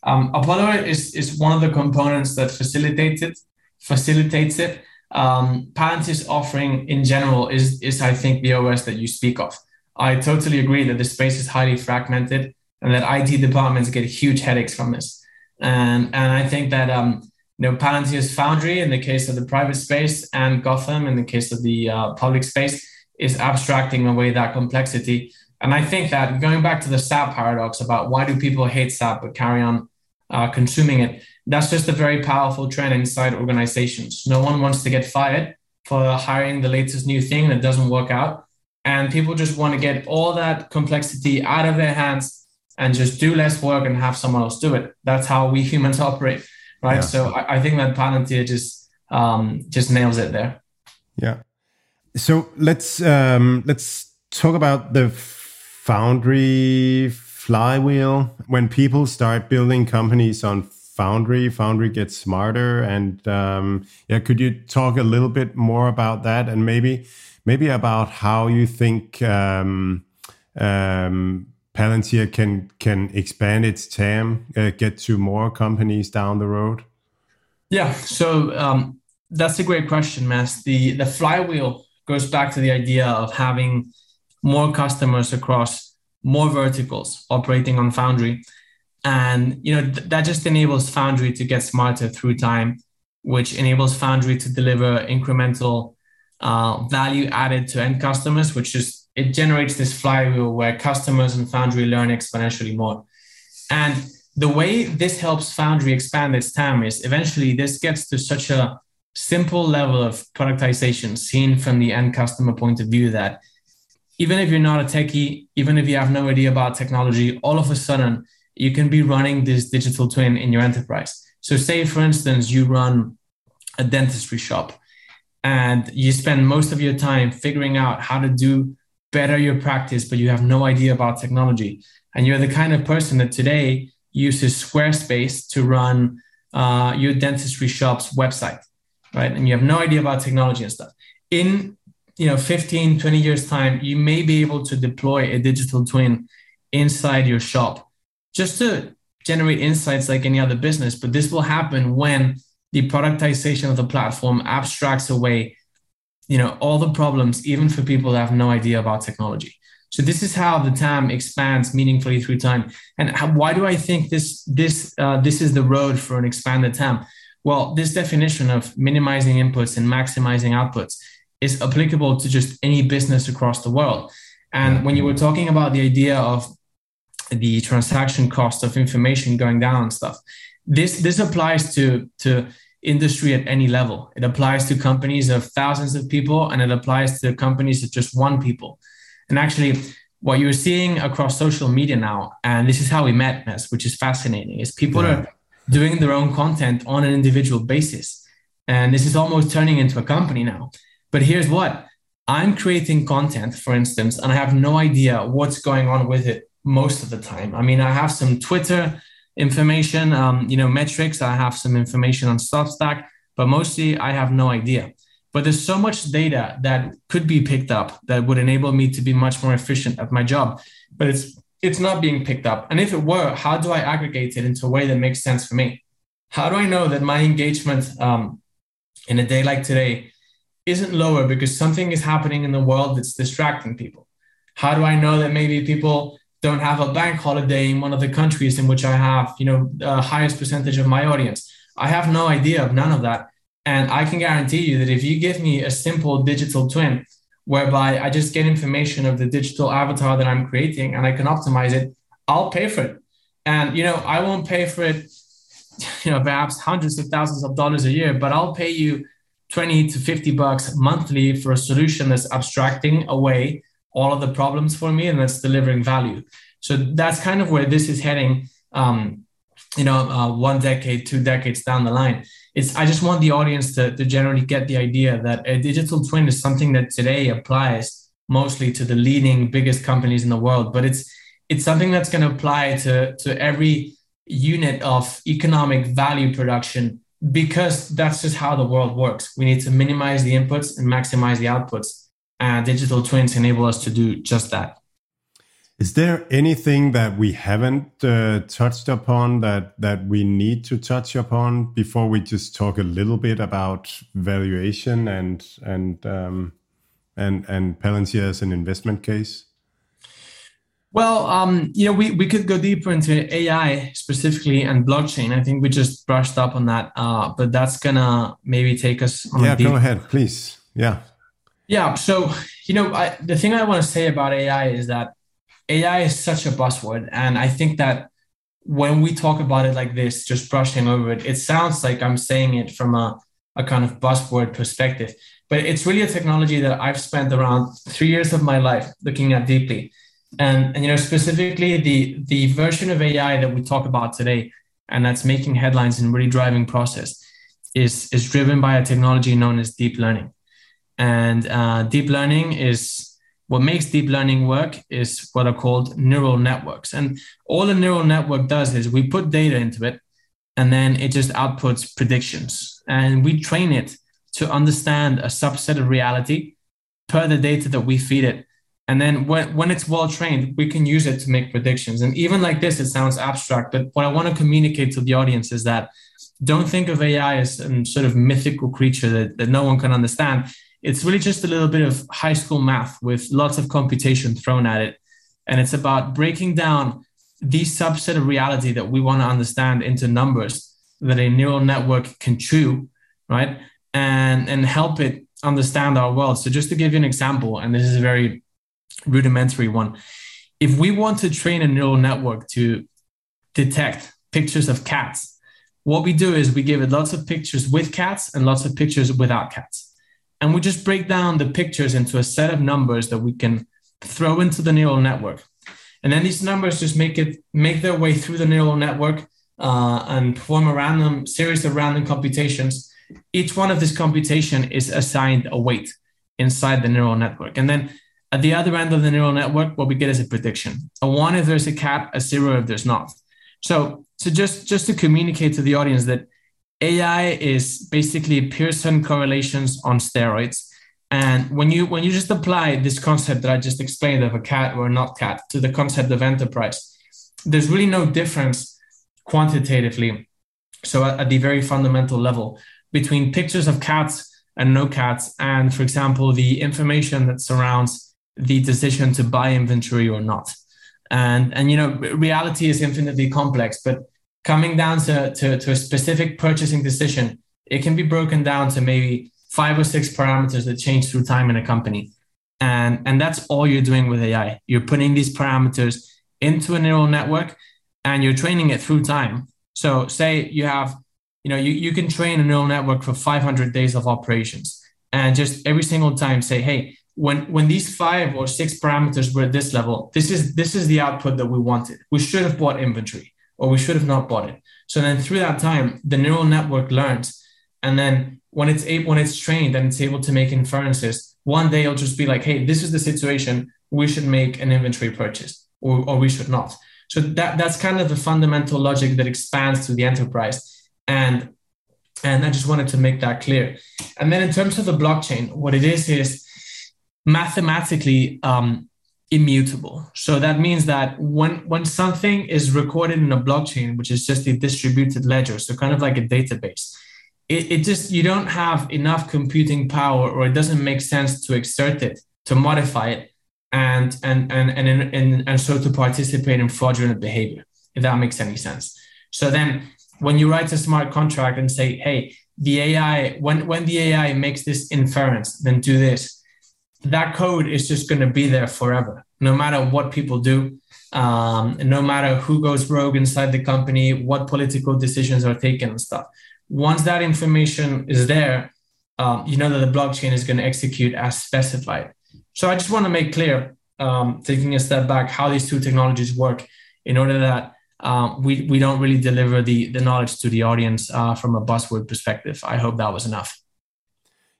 um, Apollo is is one of the components that facilitates it. Facilitates it. Um, Palantir's offering in general is is I think the OS that you speak of. I totally agree that the space is highly fragmented and that IT departments get huge headaches from this. And, and I think that um, you know, Palantir's Foundry in the case of the private space and Gotham in the case of the uh, public space is abstracting away that complexity. And I think that going back to the SAP paradox about why do people hate SAP but carry on uh, consuming it. That's just a very powerful trend inside organizations. No one wants to get fired for hiring the latest new thing that doesn't work out. And people just want to get all that complexity out of their hands and just do less work and have someone else do it. That's how we humans operate, right? Yeah. So I, I, think that Palantir just um, just nails it there. Yeah. So let's um, let's talk about the foundry flywheel. When people start building companies on Foundry, Foundry gets smarter, and um, yeah, could you talk a little bit more about that, and maybe maybe about how you think um, um, Palantir can can expand its TAM, uh, get to more companies down the road? Yeah, so um, that's a great question, Mads. The the flywheel goes back to the idea of having more customers across more verticals operating on Foundry, and you know th- that just enables Foundry to get smarter through time, which enables Foundry to deliver incremental uh, value added to end customers, which just it generates this flywheel where customers and Foundry learn exponentially more. And the way this helps Foundry expand its TAM is eventually this gets to such a simple level of productization seen from the end customer point of view that even if you're not a techie, even if you have no idea about technology, all of a sudden you can be running this digital twin in your enterprise. So, say for instance, you run a dentistry shop and you spend most of your time figuring out how to do better your practice, but you have no idea about technology. And you're the kind of person that today uses Squarespace to run uh, your dentistry shop's website, right? And you have no idea about technology and stuff. In you know 15 20 years time you may be able to deploy a digital twin inside your shop just to generate insights like any other business but this will happen when the productization of the platform abstracts away you know all the problems even for people that have no idea about technology so this is how the TAM expands meaningfully through time. And how, why do I think this this uh, this is the road for an expanded TAM? Well, this definition of minimizing inputs and maximizing outputs is applicable to just any business across the world. And when you were talking about the idea of the transaction cost of information going down and stuff, this this applies to to industry at any level. It applies to companies of thousands of people and it applies to companies of just one people. And actually, what you're seeing across social media now, and this is how we met, Mads, which is fascinating, is people yeah. are doing their own content on an individual basis. And this is almost turning into a company now. But here's what I'm creating content, for instance, and I have no idea what's going on with it most of the time. I mean, I have some Twitter information, um, you know, metrics. I have some information on Substack, but mostly I have no idea. But there's so much data that could be picked up that would enable me to be much more efficient at my job. But it's it's not being picked up. And if it were, how do I aggregate it into a way that makes sense for me? How do I know that my engagement um, in a day like today isn't lower because something is happening in the world that's distracting people? How do I know that maybe people don't have a bank holiday in one of the countries in which I have, you know, the highest percentage of my audience. I have no idea of none of that. And I can guarantee you that if you give me a simple digital twin whereby I just get information of the digital avatar that I'm creating and I can optimize it, I'll pay for it. And you know, I won't pay for it, you know, perhaps hundreds of thousands of dollars a year, but I'll pay you 20 to 50 bucks monthly for a solution that's abstracting away all of the problems for me and that's delivering value. So that's kind of where this is heading. Um, you know, uh, one decade, two decades down the line. It's I just want the audience to, to generally get the idea that a digital twin is something that today applies mostly to the leading biggest companies in the world, but it's it's something that's going to apply to to every unit of economic value production because that's just how the world works. We need to minimize the inputs and maximize the outputs and digital twins enable us to do just that. Is there anything that we haven't uh, touched upon that that we need to touch upon before we just talk a little bit about valuation and and um, and and Palantir as an investment case? Well, um, you know, we, we could go deeper into AI specifically and blockchain. I think we just brushed up on that, uh, but that's gonna maybe take us. yeah, go ahead, please. Yeah. Yeah. So, you know, I, the thing I want to say about AI is that AI is such a buzzword. And I think that when we talk about it like this, just brushing over it, it sounds like I'm saying it from a, a kind of buzzword perspective. But it's really a technology that I've spent around three years of my life looking at deeply. And, and you know, specifically the, the version of AI that we talk about today, and that's making headlines and really driving process, is, is driven by a technology known as deep learning. And uh, deep learning is what makes deep learning work is what are called neural networks. And all a neural network does is we put data into it and then it just outputs predictions. And we train it to understand a subset of reality per the data that we feed it. And then when, when it's well trained, we can use it to make predictions. And even like this, it sounds abstract, but what I want to communicate to the audience is that don't think of AI as a sort of mythical creature that, that no one can understand it's really just a little bit of high school math with lots of computation thrown at it. And it's about breaking down the subset of reality that we want to understand into numbers that a neural network can chew, right? And, and help it understand our world. So, just to give you an example, and this is a very rudimentary one. If we want to train a neural network to detect pictures of cats, what we do is we give it lots of pictures with cats and lots of pictures without cats and we just break down the pictures into a set of numbers that we can throw into the neural network. And then these numbers just make it make their way through the neural network uh, and perform a random series of random computations. Each one of this computation is assigned a weight inside the neural network. And then at the other end of the neural network what we get is a prediction. A one if there's a cat a zero if there's not. So so just just to communicate to the audience that AI is basically Pearson correlations on steroids. And when you when you just apply this concept that I just explained of a cat or not cat to the concept of enterprise, there's really no difference quantitatively. So at, at the very fundamental level between pictures of cats and no cats, and for example, the information that surrounds the decision to buy inventory or not. And and you know, reality is infinitely complex, but coming down to, to, to a specific purchasing decision, it can be broken down to maybe five or six parameters that change through time in a company. And, and that's all you're doing with AI. You're putting these parameters into a neural network and you're training it through time. So say you have, you know, you, you can train a neural network for 500 days of operations and just every single time say, hey, when when these five or six parameters were at this level, this is this is the output that we wanted. We should have bought inventory or we should have not bought it. So then through that time, the neural network learns. And then when it's able, when it's trained and it's able to make inferences, one day it'll just be like, hey, this is the situation. We should make an inventory purchase or, or we should not. So that, that's kind of the fundamental logic that expands to the enterprise. And and I just wanted to make that clear. And then in terms of the blockchain, what it is is mathematically um, immutable. So that means that when when something is recorded in a blockchain, which is just a distributed ledger, so kind of like a database, it, it just you don't have enough computing power, or it doesn't make sense to exert it, to modify it, and and and and and, and, and so to participate in fraudulent behavior, if that makes any sense. So then when you write a smart contract and say, hey, the AI, when when the AI makes this inference, then do this that code is just going to be there forever, no matter what people do, um, no matter who goes rogue inside the company, what political decisions are taken and stuff. Once that information is there, um, you know that the blockchain is going to execute as specified. So I just want to make clear, um, taking a step back, how these two technologies work in order that um, we, we don't really deliver the, the knowledge to the audience uh, from a buzzword perspective. I hope that was enough.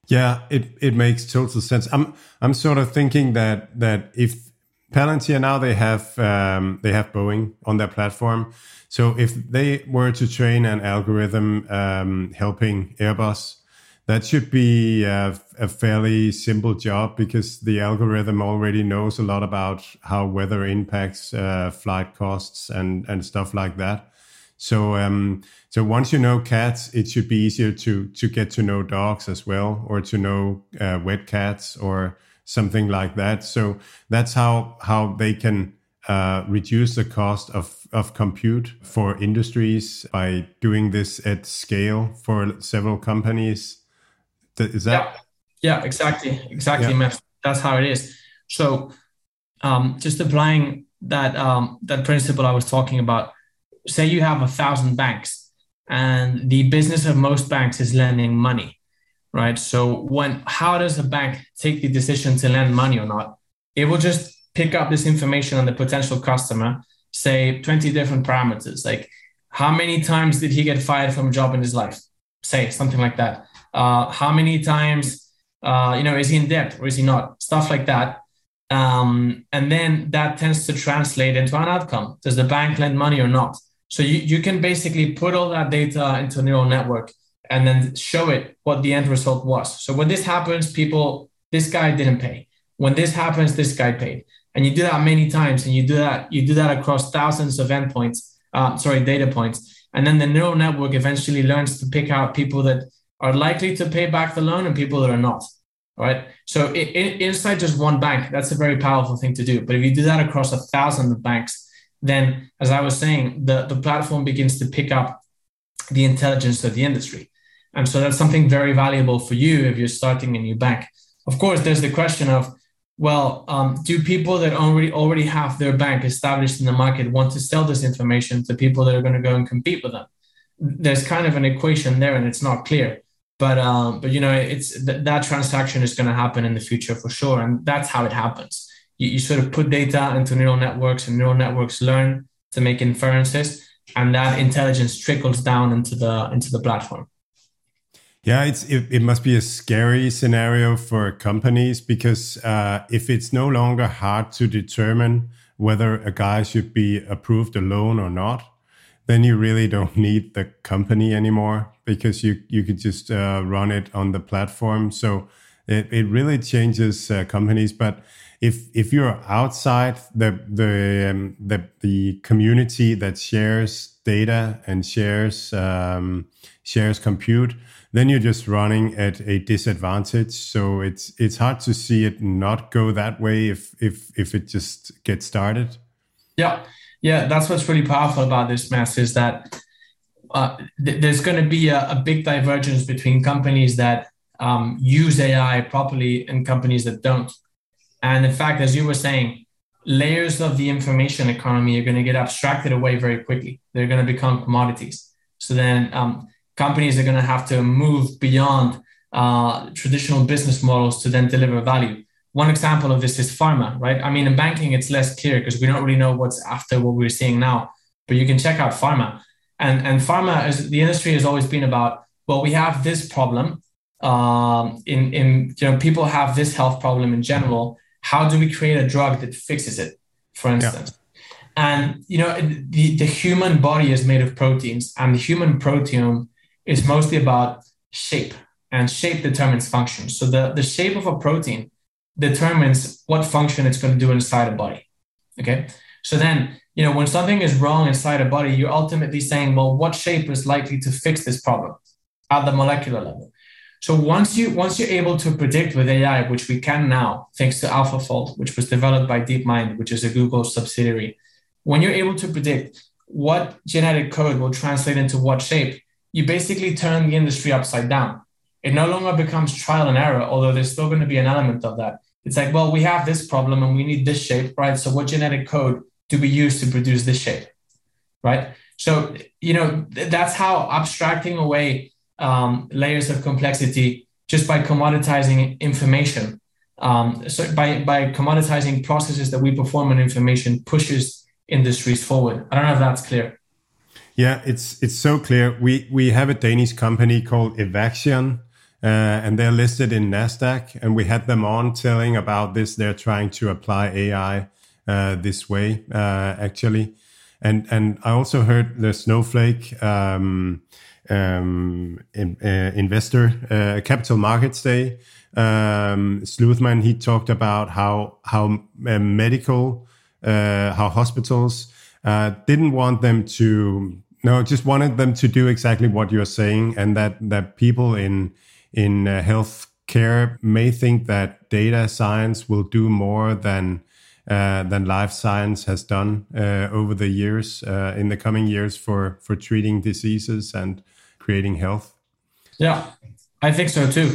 Yeah, it, it makes total sense. I'm I'm sort of thinking that that if Palantir now they have um, they have Boeing on their platform, so if they were to train an algorithm um, helping Airbus, that should be a, a, fairly simple job because the algorithm already knows a lot about how weather impacts uh, flight costs and and stuff like that. So um, so once you know cats, it should be easier to to get to know dogs as well, or to know uh, wet cats or something like that. So that's how how they can uh, reduce the cost of of compute for industries by doing this at scale for several companies. Is that? Yeah, yeah exactly, exactly, yeah. That's how it is. So um, just applying that um, that principle I was talking about say you have a thousand banks and the business of most banks is lending money, right? So when how does a bank take the decision to lend money or not? It will just pick up this information on the potential customer, say 20 different parameters, like how many times did he get fired from a job in his life? Say something like that. Uh, how many times, uh, you know, is he in debt or is he not? Stuff like that. Um, and then that tends to translate into an outcome. Does the bank lend money or not? So you, you can basically put all that data into a neural network and then show it what the end result was. So when this happens, people, this guy didn't pay. When this happens, this guy paid. And you do that many times, and you do that, you do that across thousands of endpoints, uh, sorry, data points. And then the neural network eventually learns to pick out people that are likely to pay back the loan and people that are not. All right. So it, it, inside just one bank, that's a very powerful thing to do. But if you do that across a thousand banks, then as I was saying, the, the platform begins to pick up the intelligence of the industry. And so that's something very valuable for you if you're starting a new bank. Of course, there's the question of, well, um, do people that already already have their bank established in the market want to sell this information to people that are going to go and compete with them? There's kind of an equation there, and it's not clear. But um, but you know, it's th- that transaction is going to happen in the future for sure, and that's how it happens you, you sort of put data into neural networks and neural networks learn to make inferences and that intelligence trickles down into the into the platform. Yeah it's it, it must be a scary scenario for companies because uh, if it's no longer hard to determine whether a guy should be approved a loan or not then you really don't need the company anymore because you you could just uh, run it on the platform. So it, it really changes uh, companies but if if you're outside the the um, the the community that shares data and shares um, shares compute, then you're just running at a disadvantage. So it's it's hard to see it not go that way if if if it just gets started. Yeah, yeah, that's what's really powerful about this Mads is that uh, th- there's going to be a, a, big divergence between companies that um, use AI properly and companies that don't. And in fact, as you were saying, layers of the information economy are going to get abstracted away very quickly. They're going to become commodities. So then um, companies are going to have to move beyond uh, traditional business models to then deliver value. One example of this is pharma, right? I mean, in banking, it's less clear because we don't really know what's after what we're seeing now. But you can check out pharma. And, and pharma, is, the industry has always been about, well, we have this problem. Um, in, in you know, people have this health problem in general how do we create a drug that fixes it, for instance? Yeah. And you know, the, the human body is made of proteins, and the human proteome is mostly about shape, and shape determines function. So the, the shape of a protein determines what function it's going to do inside a body. Okay. So then, you know, when something is wrong inside a body, you're ultimately saying, well, what shape is likely to fix this problem at the molecular level? So once you once you're able to predict with AI, which we can now, thanks to AlphaFold, which was developed by DeepMind, which is a Google subsidiary, when you're able to predict what genetic code will translate into what shape, you basically turn the industry upside down. It no longer becomes trial and error, although there's still going to be an element of that. It's like, well, we have this problem and we need this shape, right? So what genetic code do we use to produce this shape, right? So you know that's how abstracting away um, layers of complexity just by commoditizing information. Um, so by, by commoditizing processes that we perform on information pushes industries forward. I don't know if that's clear. Yeah, it's it's so clear. We we have a Danish company called Evaxion, uh, and they're listed in Nasdaq, and we had them on telling about this. They're trying to apply AI uh, this way, uh, actually, and and I also heard the Snowflake. Um, um, in, uh, investor uh, capital markets day. Um, Slootman he talked about how how uh, medical uh, how hospitals uh, didn't want them to no just wanted them to do exactly what you're saying and that that people in in uh, health care may think that data science will do more than uh, than life science has done uh, over the years uh, in the coming years for for treating diseases and creating health? Yeah, I think so too.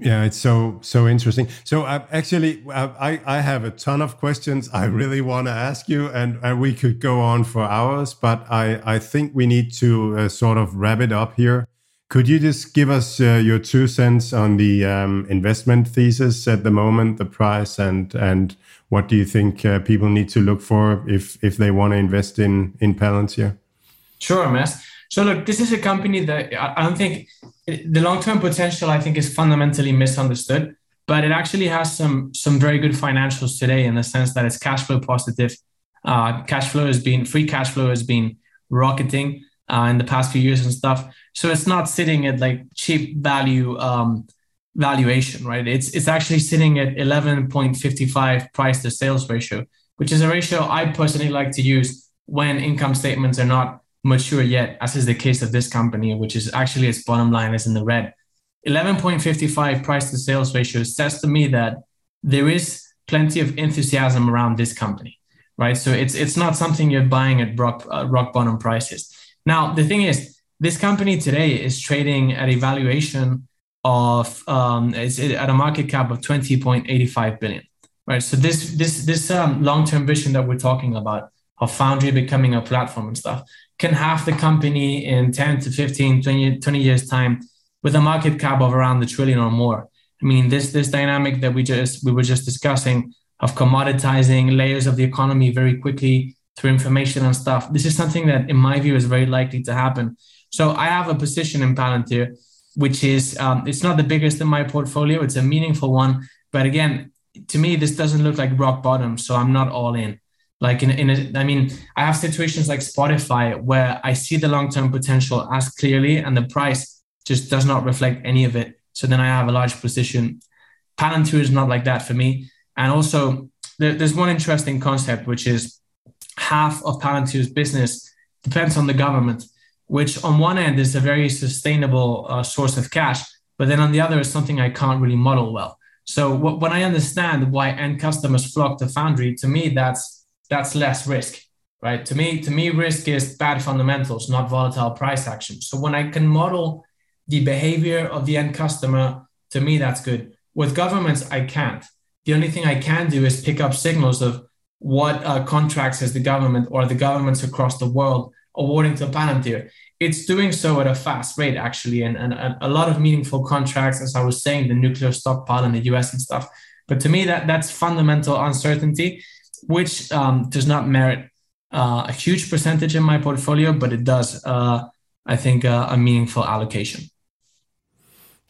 Yeah, it's so so interesting. So uh, actually, uh, I I have a ton of questions I really want to ask you, and, and we could go on for hours, but I I think we need to uh, sort of wrap it up here. Could you just give us uh, your two cents on the um, investment thesis at the moment, the price, and and what do you think uh, people need to look for if if they want to invest in in Palantir? Sure, Mads. So look, this is a company that I don't think the long-term potential I think is fundamentally misunderstood, but it actually has some some very good financials today in the sense that it's cash flow positive. Uh, cash flow has been free cash flow has been rocketing uh, in the past few years and stuff. So it's not sitting at like cheap value um, valuation, right? It's it's actually sitting at 11.55 price to sales ratio, which is a ratio I personally like to use when income statements are not mature yet, as is the case of this company, which is actually its bottom line is in the red. 11.55 price to sales ratio says to me that there is plenty of enthusiasm around this company, right? So it's it's not something you're buying at rock uh, rock bottom prices. Now the thing is, this company today is trading at a valuation of um, it's at a market cap of 20.85 billion, right? So this this this um, long term vision that we're talking about of Foundry becoming a platform and stuff can have the company in 10 to 15, 20, 20 years time with a market cap of around the trillion or more. I mean, this this dynamic that we just we were just discussing of commoditizing layers of the economy very quickly through information and stuff. This is something that, in my view, is very likely to happen. So I have a position in Palantir, which is um, it's not the biggest in my portfolio. It's a meaningful one, but again, to me, this doesn't look like rock bottom. So I'm not all in. Like in, in a, I mean, I have situations like Spotify where I see the long term potential as clearly, and the price just does not reflect any of it. So then I have a large position. Palantir is not like that for me. And also, there, there's one interesting concept, which is half of Palantir's business depends on the government, which on one end is a very sustainable uh, source of cash, but then on the other is something I can't really model well. So when I understand why end customers flock to Foundry, to me that's that's less risk right? To me to me risk is bad fundamentals not volatile price action. So when i can model the behavior of the end customer to me that's good. With governments i can't. The only thing i can do is pick up signals of what uh, contracts is the government or the governments across the world awarding to palantir. It's doing so at a fast rate actually and, and, and a lot of meaningful contracts as i was saying the nuclear stockpile in the us and stuff. But to me that that's fundamental uncertainty which um, does not merit uh, a huge percentage in my portfolio, but it does, uh, I think, uh, a meaningful allocation.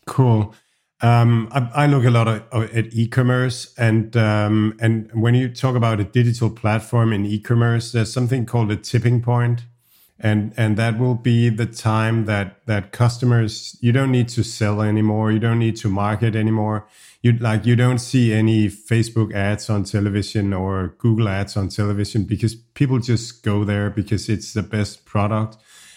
Cool. Um, I, I, look a lot of, at e-commerce, and um, and when you talk about a digital platform in e-commerce, there's something called a tipping point, and and that will be the time that that customers you don't need to sell anymore, you don't need to market anymore you like you don't see any Facebook ads on television or Google ads on television because people just go there because it's the best product.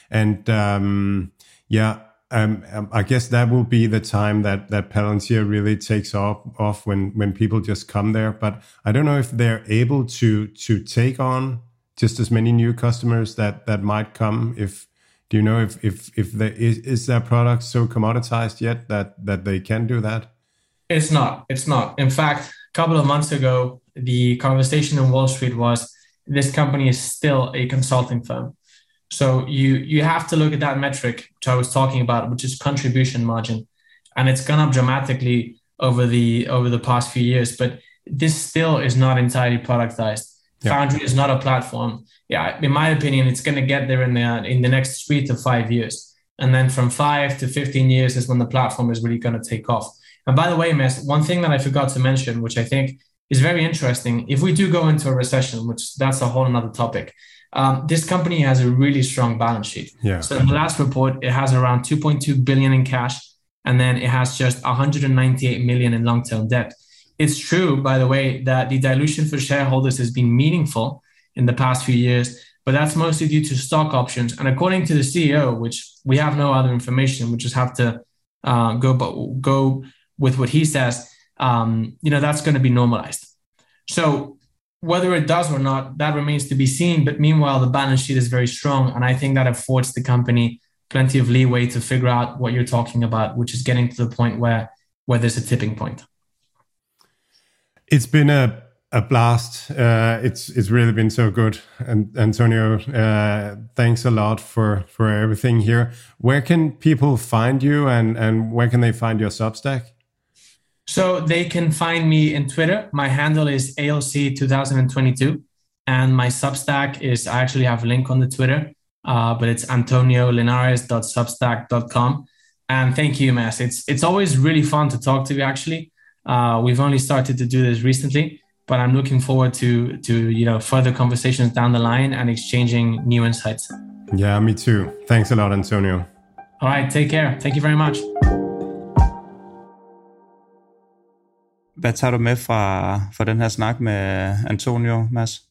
And um, yeah, um, um, I guess that will be the time that that Palantir really takes off off when when people just come there. But I don't know if they're able to to take on just as many new customers that that might come if do you know if if if there is is their product so commoditized yet that that they can do that it's not. It's not. In fact, a couple of months ago, the conversation in Wall Street was this company is still a consulting firm. So you you have to look at that metric which I was talking about, which is contribution margin, and it's gone up dramatically over the over the past few years. But this still is not entirely productized. Yeah. Foundry is not a platform. Yeah, in my opinion, it's going to get there in the in the next three to five years, and then from five to fifteen years is when the platform is really going to take off. And by the way, Mads, one thing that I forgot to mention, which I think is very interesting, if we do go into a recession, which that's a whole another topic, um, this company has a really strong balance sheet. Yeah. So in the last report, it has around 2.2 billion in cash, and then it has just 198 million in long-term debt. It's true, by the way, that the dilution for shareholders has been meaningful in the past few years, but that's mostly due to stock options. And according to the CEO, which we have no other information, we just have to uh, go go with what he says, um, you know, that's going to be normalized. So whether it does or not, that remains to be seen. But meanwhile, the balance sheet is very strong. And I think that affords the company plenty of leeway to figure out what you're talking about, which is getting to the point where where there's a tipping point. It's been a a blast. Uh, it's it's really been so good, and Antonio, uh, thanks a lot for for everything here. Where can people find you, and and where can they find your Substack? So they can find me in Twitter. My handle is ALC 2022, and my Substack is I actually have a link on the Twitter, uh, but it's antoniolinares.substack.com. And thank you, Mads. It's it's always really fun to talk to you. Actually, uh, we've only started to do this recently but I'm looking forward to to you know further conversations down the line and exchanging new insights. Yeah, me too. Thanks a lot, Antonio. All right, take care. Thank you very much. Hvad tager du med fra, fra den her snak med Antonio, Mads?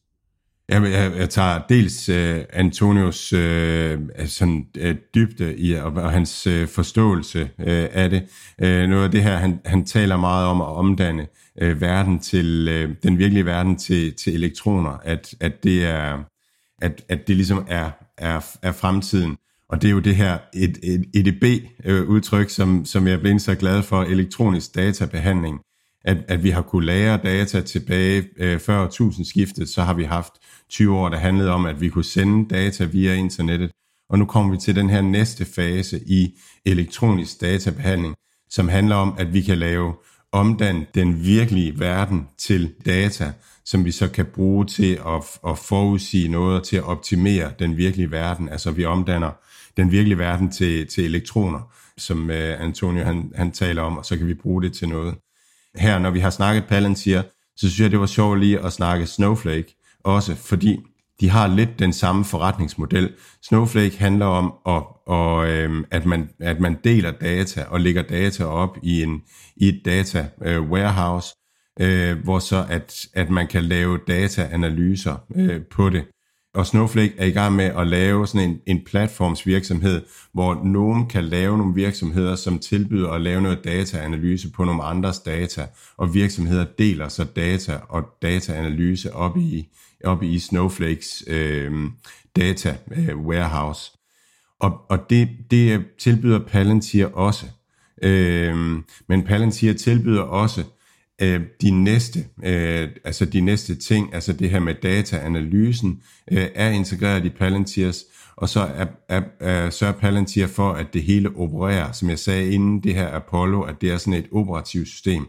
Jeg, jeg, jeg tager dels uh, Antonios uh, sådan, uh, dybde i og, og hans uh, forståelse uh, af det. Uh, noget af det her, han, han taler meget om at omdanne uh, verden til uh, den virkelige verden til, til elektroner, at, at det er at, at det ligesom er, er, er fremtiden. Og det er jo det her et, et EDB-udtryk, som, som jeg blev så glad for, elektronisk databehandling. At, at vi har kunne lære data tilbage øh, før 1000 skiftet, så har vi haft 20 år, der handlede om, at vi kunne sende data via internettet. Og nu kommer vi til den her næste fase i elektronisk databehandling, som handler om, at vi kan lave omdanne den virkelige verden til data, som vi så kan bruge til at, at forudsige noget og til at optimere den virkelige verden. Altså vi omdanner den virkelige verden til, til elektroner, som øh, Antonio han, han taler om, og så kan vi bruge det til noget. Her, når vi har snakket Palantir, så synes jeg, det var sjovt lige at snakke Snowflake, også fordi de har lidt den samme forretningsmodel. Snowflake handler om, at, og, øhm, at, man, at man deler data og lægger data op i, en, i et data øh, warehouse, øh, hvor så at, at man kan lave dataanalyser øh, på det. Og Snowflake er i gang med at lave sådan en, en platformsvirksomhed, hvor nogen kan lave nogle virksomheder, som tilbyder at lave noget dataanalyse på nogle andres data, og virksomheder deler så data og dataanalyse op i, op i Snowflakes øh, data øh, warehouse. Og, og det, det tilbyder Palantir også. Øh, men Palantir tilbyder også øh, de næste, øh, altså de næste ting, altså det her med dataanalysen, øh, er integreret i Palantirs, og så er, er, er, sørger Palantir for, at det hele opererer, som jeg sagde inden det her Apollo, at det er sådan et operativt system.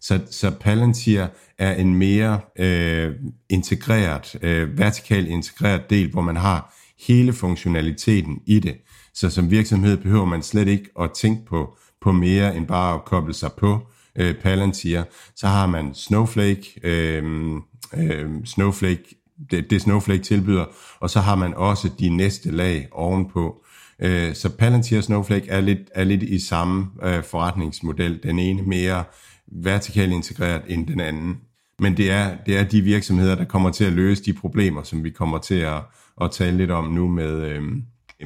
Så, så Palantir er en mere øh, integreret, øh, vertikalt integreret del, hvor man har hele funktionaliteten i det. Så som virksomhed behøver man slet ikke at tænke på, på mere end bare at koble sig på øh, Palantir. Så har man Snowflake, øh, øh, Snowflake det, det Snowflake tilbyder, og så har man også de næste lag ovenpå. Øh, så Palantir og Snowflake er lidt, er lidt i samme øh, forretningsmodel. Den ene mere vertikalt integreret end den anden. Men det er, det er de virksomheder, der kommer til at løse de problemer, som vi kommer til at, at tale lidt om nu med, øh,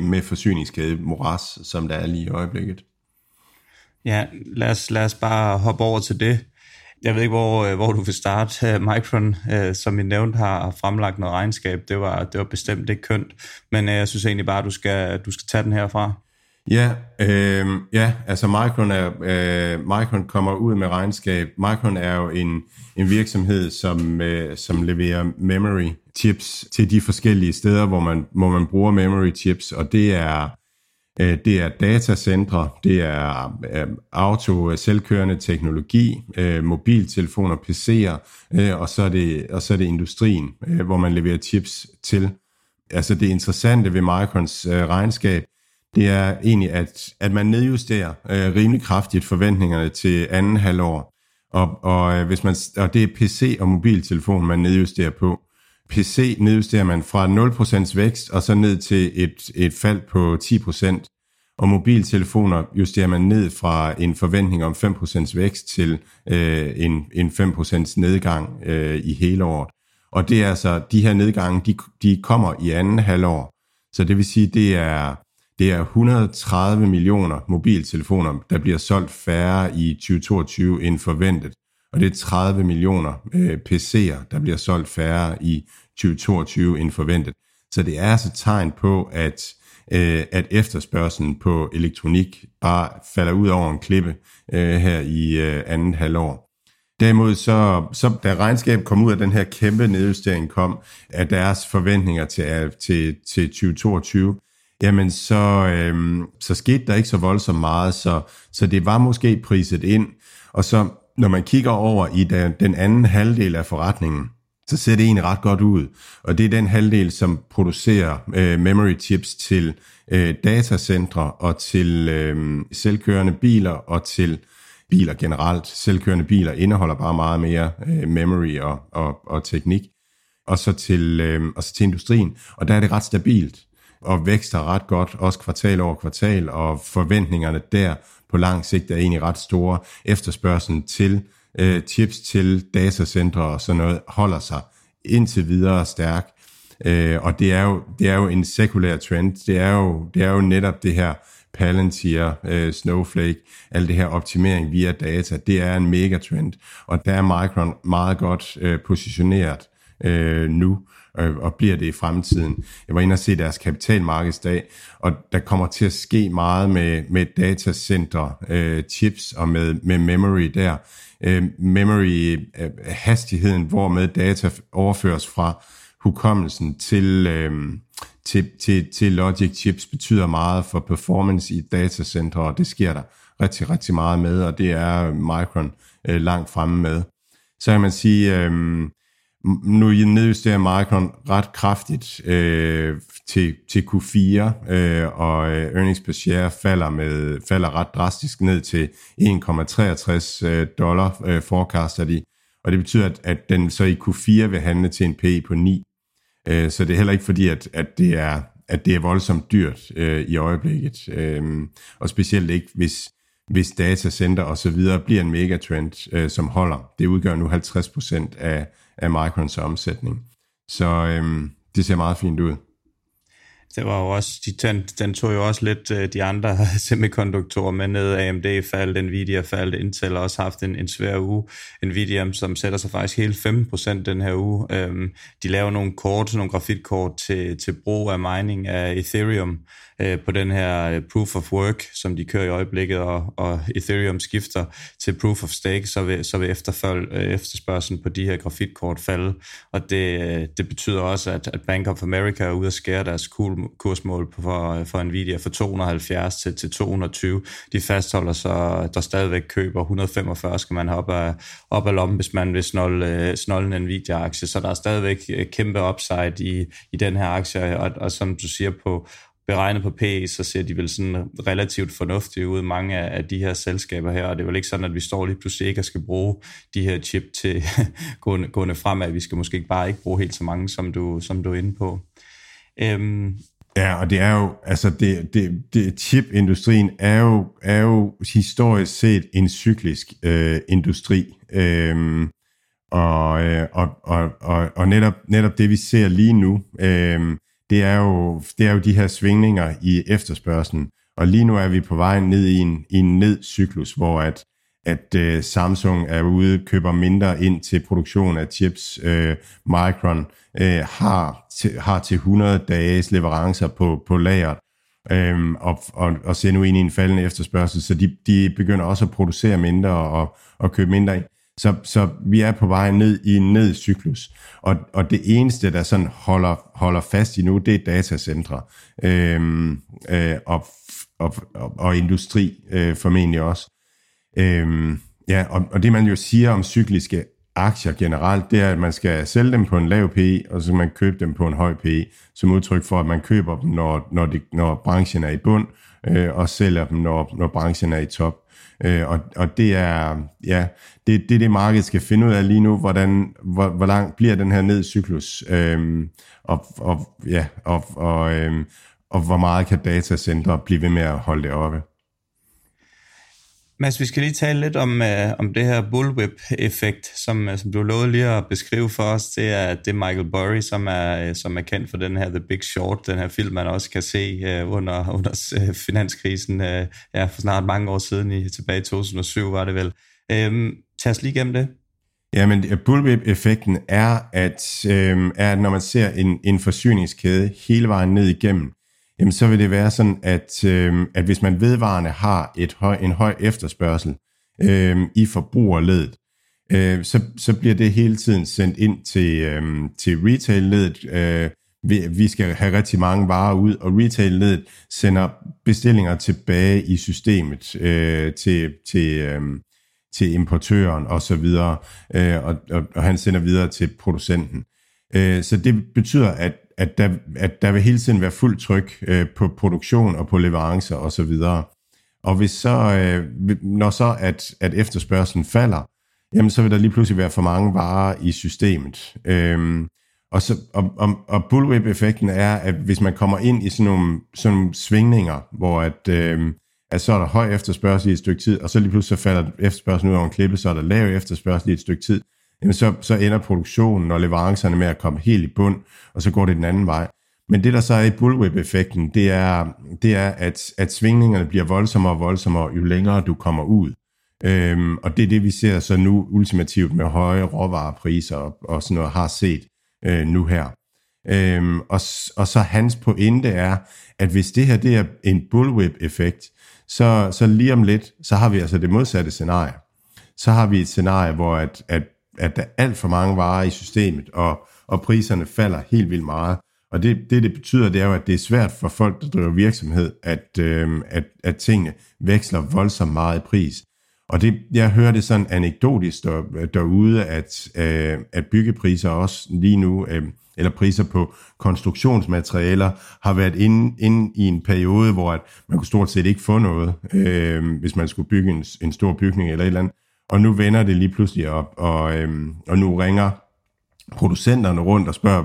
med forsyningskæde moras, som der er lige i øjeblikket. Ja, lad os, lad os bare hoppe over til det. Jeg ved ikke, hvor, øh, hvor du vil starte. Øh, Micron, øh, som I nævnte, har fremlagt noget regnskab. Det var, det var bestemt ikke kønt, men jeg synes egentlig bare, at du skal, du skal tage den herfra. Ja, øh, ja, altså Micron, er, øh, Micron kommer ud med regnskab. Micron er jo en, en virksomhed, som, øh, som leverer memory chips til de forskellige steder, hvor man, hvor man bruger memory chips, og det er Øh, det er datacentre, det er øh, auto, selvkørende teknologi, øh, mobiltelefoner, PC'er, og så er det, og så er det industrien, hvor man leverer chips til. Altså det interessante ved Microns regnskab, det er egentlig, at, at man nedjusterer rimelig kraftigt forventningerne til anden halvår. Og, og, hvis man, og det er PC og mobiltelefon, man nedjusterer på. PC nedjusterer man fra 0% vækst og så ned til et, et fald på 10%. Og mobiltelefoner justerer man ned fra en forventning om 5% vækst til øh, en, en 5% nedgang øh, i hele året. Og det er altså, de her nedgange, de, de kommer i anden halvår. Så det vil sige, det er, det er 130 millioner mobiltelefoner, der bliver solgt færre i 2022 end forventet og det er 30 millioner øh, PC'er, der bliver solgt færre i 2022 end forventet. Så det er altså tegn på, at, øh, at efterspørgselen på elektronik bare falder ud over en klippe øh, her i øh, andet halvår. Derimod så, så da regnskabet kom ud af den her kæmpe nedjustering kom, af deres forventninger til, øh, til, til 2022, jamen så, øhm, så skete der ikke så voldsomt meget, så, så det var måske priset ind. Og så når man kigger over i den, den anden halvdel af forretningen, så ser det egentlig ret godt ud. Og det er den halvdel, som producerer øh, memory chips til øh, datacentre og til øh, selvkørende biler og til biler generelt. Selvkørende biler indeholder bare meget mere øh, memory og, og, og teknik. Og så, til, øh, og så til industrien. Og der er det ret stabilt og vækster ret godt, også kvartal over kvartal, og forventningerne der på lang sigt er egentlig ret store. Efterspørgselen til øh, chips til datacentre og sådan noget holder sig indtil videre stærk. Øh, og det er, jo, det er jo en sekulær trend. Det er jo, det er jo netop det her Palantir, øh, Snowflake, al det her optimering via data, det er en megatrend. Og der er Micron meget godt øh, positioneret øh, nu øh, og bliver det i fremtiden. Jeg var inde og se deres kapitalmarkedsdag, og der kommer til at ske meget med, med datacenter, øh, chips og med, med memory der. Øh, memory, øh, hastigheden, hvor med data overføres fra hukommelsen til, øh, til, til, til logic chips, betyder meget for performance i datacenter, og det sker der rigtig, rigtig meget med, og det er Micron øh, langt fremme med. Så kan man sige, øh, nu nedjusterer Micron ret kraftigt øh, til, til Q4, øh, og øh, earnings per share falder, med, falder ret drastisk ned til 1,63 øh, dollar, øh, forecaster de. Og det betyder, at, at den så i Q4 vil handle til en PE på 9. Øh, så det er heller ikke fordi, at, at, det, er, at det er voldsomt dyrt øh, i øjeblikket. Øh, og specielt ikke, hvis, hvis datacenter og så videre bliver en megatrend, øh, som holder. Det udgør nu 50% af af Microns omsætning. Så øhm, det ser meget fint ud. Det var jo også, de, den, den tog jo også lidt øh, de andre semikonduktorer med ned. AMD faldt, Nvidia faldt, Intel har også haft en, en svær uge. Nvidia, som sætter sig faktisk hele 15% den her uge. Øhm, de laver nogle kort, nogle grafitkort til, til brug af mining af Ethereum uh, på den her øh, Proof of Work, som de kører i øjeblikket, og, og Ethereum skifter til Proof of Stake, så vil, så vil efterfølg, uh, øh, efterspørgselen på de her grafitkort falde. Og det, det betyder også, at, at Bank of America er ude at skære deres cool kursmål for, for Nvidia fra 270 til, til 220. De fastholder så, der stadigvæk køber 145 skal man have op af, op af lommen, hvis man vil snolde, snolde en Nvidia-aktie. Så der er stadigvæk kæmpe upside i, i den her aktie, og, og som du siger på, beregnet på PE, så ser de vel sådan relativt fornuftige ud, mange af, de her selskaber her, og det er vel ikke sådan, at vi står lige pludselig ikke og skal bruge de her chip til gående, gående fremad. Vi skal måske ikke bare ikke bruge helt så mange, som du, som du er inde på. Øhm, Ja, og det er jo, altså det, det, det chipindustrien er jo, er jo historisk set en cyklisk øh, industri. Øhm, og, øh, og, og, og, og netop, netop det vi ser lige nu, øh, det, er jo, det er jo de her svingninger i efterspørgselen. Og lige nu er vi på vej ned i en, i en nedcyklus, hvor at at øh, Samsung er ude køber mindre ind til produktion af chips. Øh, Micron øh, har, til, har til 100 dages leverancer på, på lager, øh, og, og, og ser nu ind i en faldende efterspørgsel, så de, de begynder også at producere mindre og, og købe mindre ind. Så, så vi er på vej ned i en nedcyklus. Og, og det eneste, der sådan holder, holder fast i nu, det er datacentre Øhm, øh, og, og, og, og industri øh, formentlig også. Øhm, ja, og, og det man jo siger om cykliske aktier generelt, det er, at man skal sælge dem på en lav PE, og så skal man købe dem på en høj PE, som udtryk for, at man køber dem, når, når, de, når branchen er i bund, øh, og sælger dem, når, når branchen er i top. Øh, og, og det er ja, det, det, det markedet skal finde ud af lige nu, hvordan, hvor, hvor lang bliver den her nedcyklus, øh, og, og, ja, og, og, øh, og hvor meget kan datacenter blive ved med at holde det oppe. Mads, vi skal lige tale lidt om, øh, om det her bullwhip-effekt, som, øh, som du lovede lige at beskrive for os. Det er, det er Michael Burry, som er, øh, som er kendt for den her The Big Short, den her film, man også kan se øh, under, under øh, finanskrisen øh, ja, for snart mange år siden, i, tilbage i 2007 var det vel. Øh, tag os lige igennem det. Jamen, bullwhip-effekten er, at, øh, er, at når man ser en, en forsyningskæde hele vejen ned igennem, jamen så vil det være sådan, at, øh, at hvis man vedvarende har et høj, en høj efterspørgsel øh, i forbrugerledet, øh, så, så bliver det hele tiden sendt ind til, øh, til retail-ledet. Øh, vi, vi skal have rigtig mange varer ud, og retail-ledet sender bestillinger tilbage i systemet øh, til, til, øh, til importøren og så videre, øh, og, og, og han sender videre til producenten. Øh, så det betyder, at, at, der, at der vil hele tiden være fuld tryk øh, på produktion og på leverancer og så videre. Og hvis så, øh, når så at, at efterspørgselen falder, jamen så vil der lige pludselig være for mange varer i systemet. Øhm, og, så, og, og, og bullwhip-effekten er, at hvis man kommer ind i sådan nogle, sådan nogle svingninger, hvor at, øh, at så er der høj efterspørgsel i et stykke tid, og så lige pludselig så falder efterspørgselen ud over en klippe, så er der lav efterspørgsel i et stykke tid, jamen så, så ender produktionen og leverancerne med at komme helt i bund, og så går det den anden vej. Men det, der så er i bullwhip-effekten, det er, det er at, at svingningerne bliver voldsommere og voldsommere, jo længere du kommer ud. Øhm, og det er det, vi ser så nu ultimativt med høje råvarepriser og, og sådan noget, har set øh, nu her. Øhm, og, og så hans pointe er, at hvis det her det er en bullwhip-effekt, så, så lige om lidt, så har vi altså det modsatte scenarie. Så har vi et scenarie, hvor at, at, at der er alt for mange varer i systemet, og, og priserne falder helt vildt meget. Og det, det, det betyder, det er jo, at det er svært for folk, der driver virksomhed, at, øh, at, at tingene veksler voldsomt meget i pris. Og det, jeg hører det sådan anekdotisk der, derude, at, øh, at byggepriser også lige nu, øh, eller priser på konstruktionsmaterialer, har været inde, inde i en periode, hvor at man kunne stort set ikke få noget, øh, hvis man skulle bygge en, en stor bygning eller et eller andet. Og nu vender det lige pludselig op, og, øhm, og nu ringer producenterne rundt og spørger,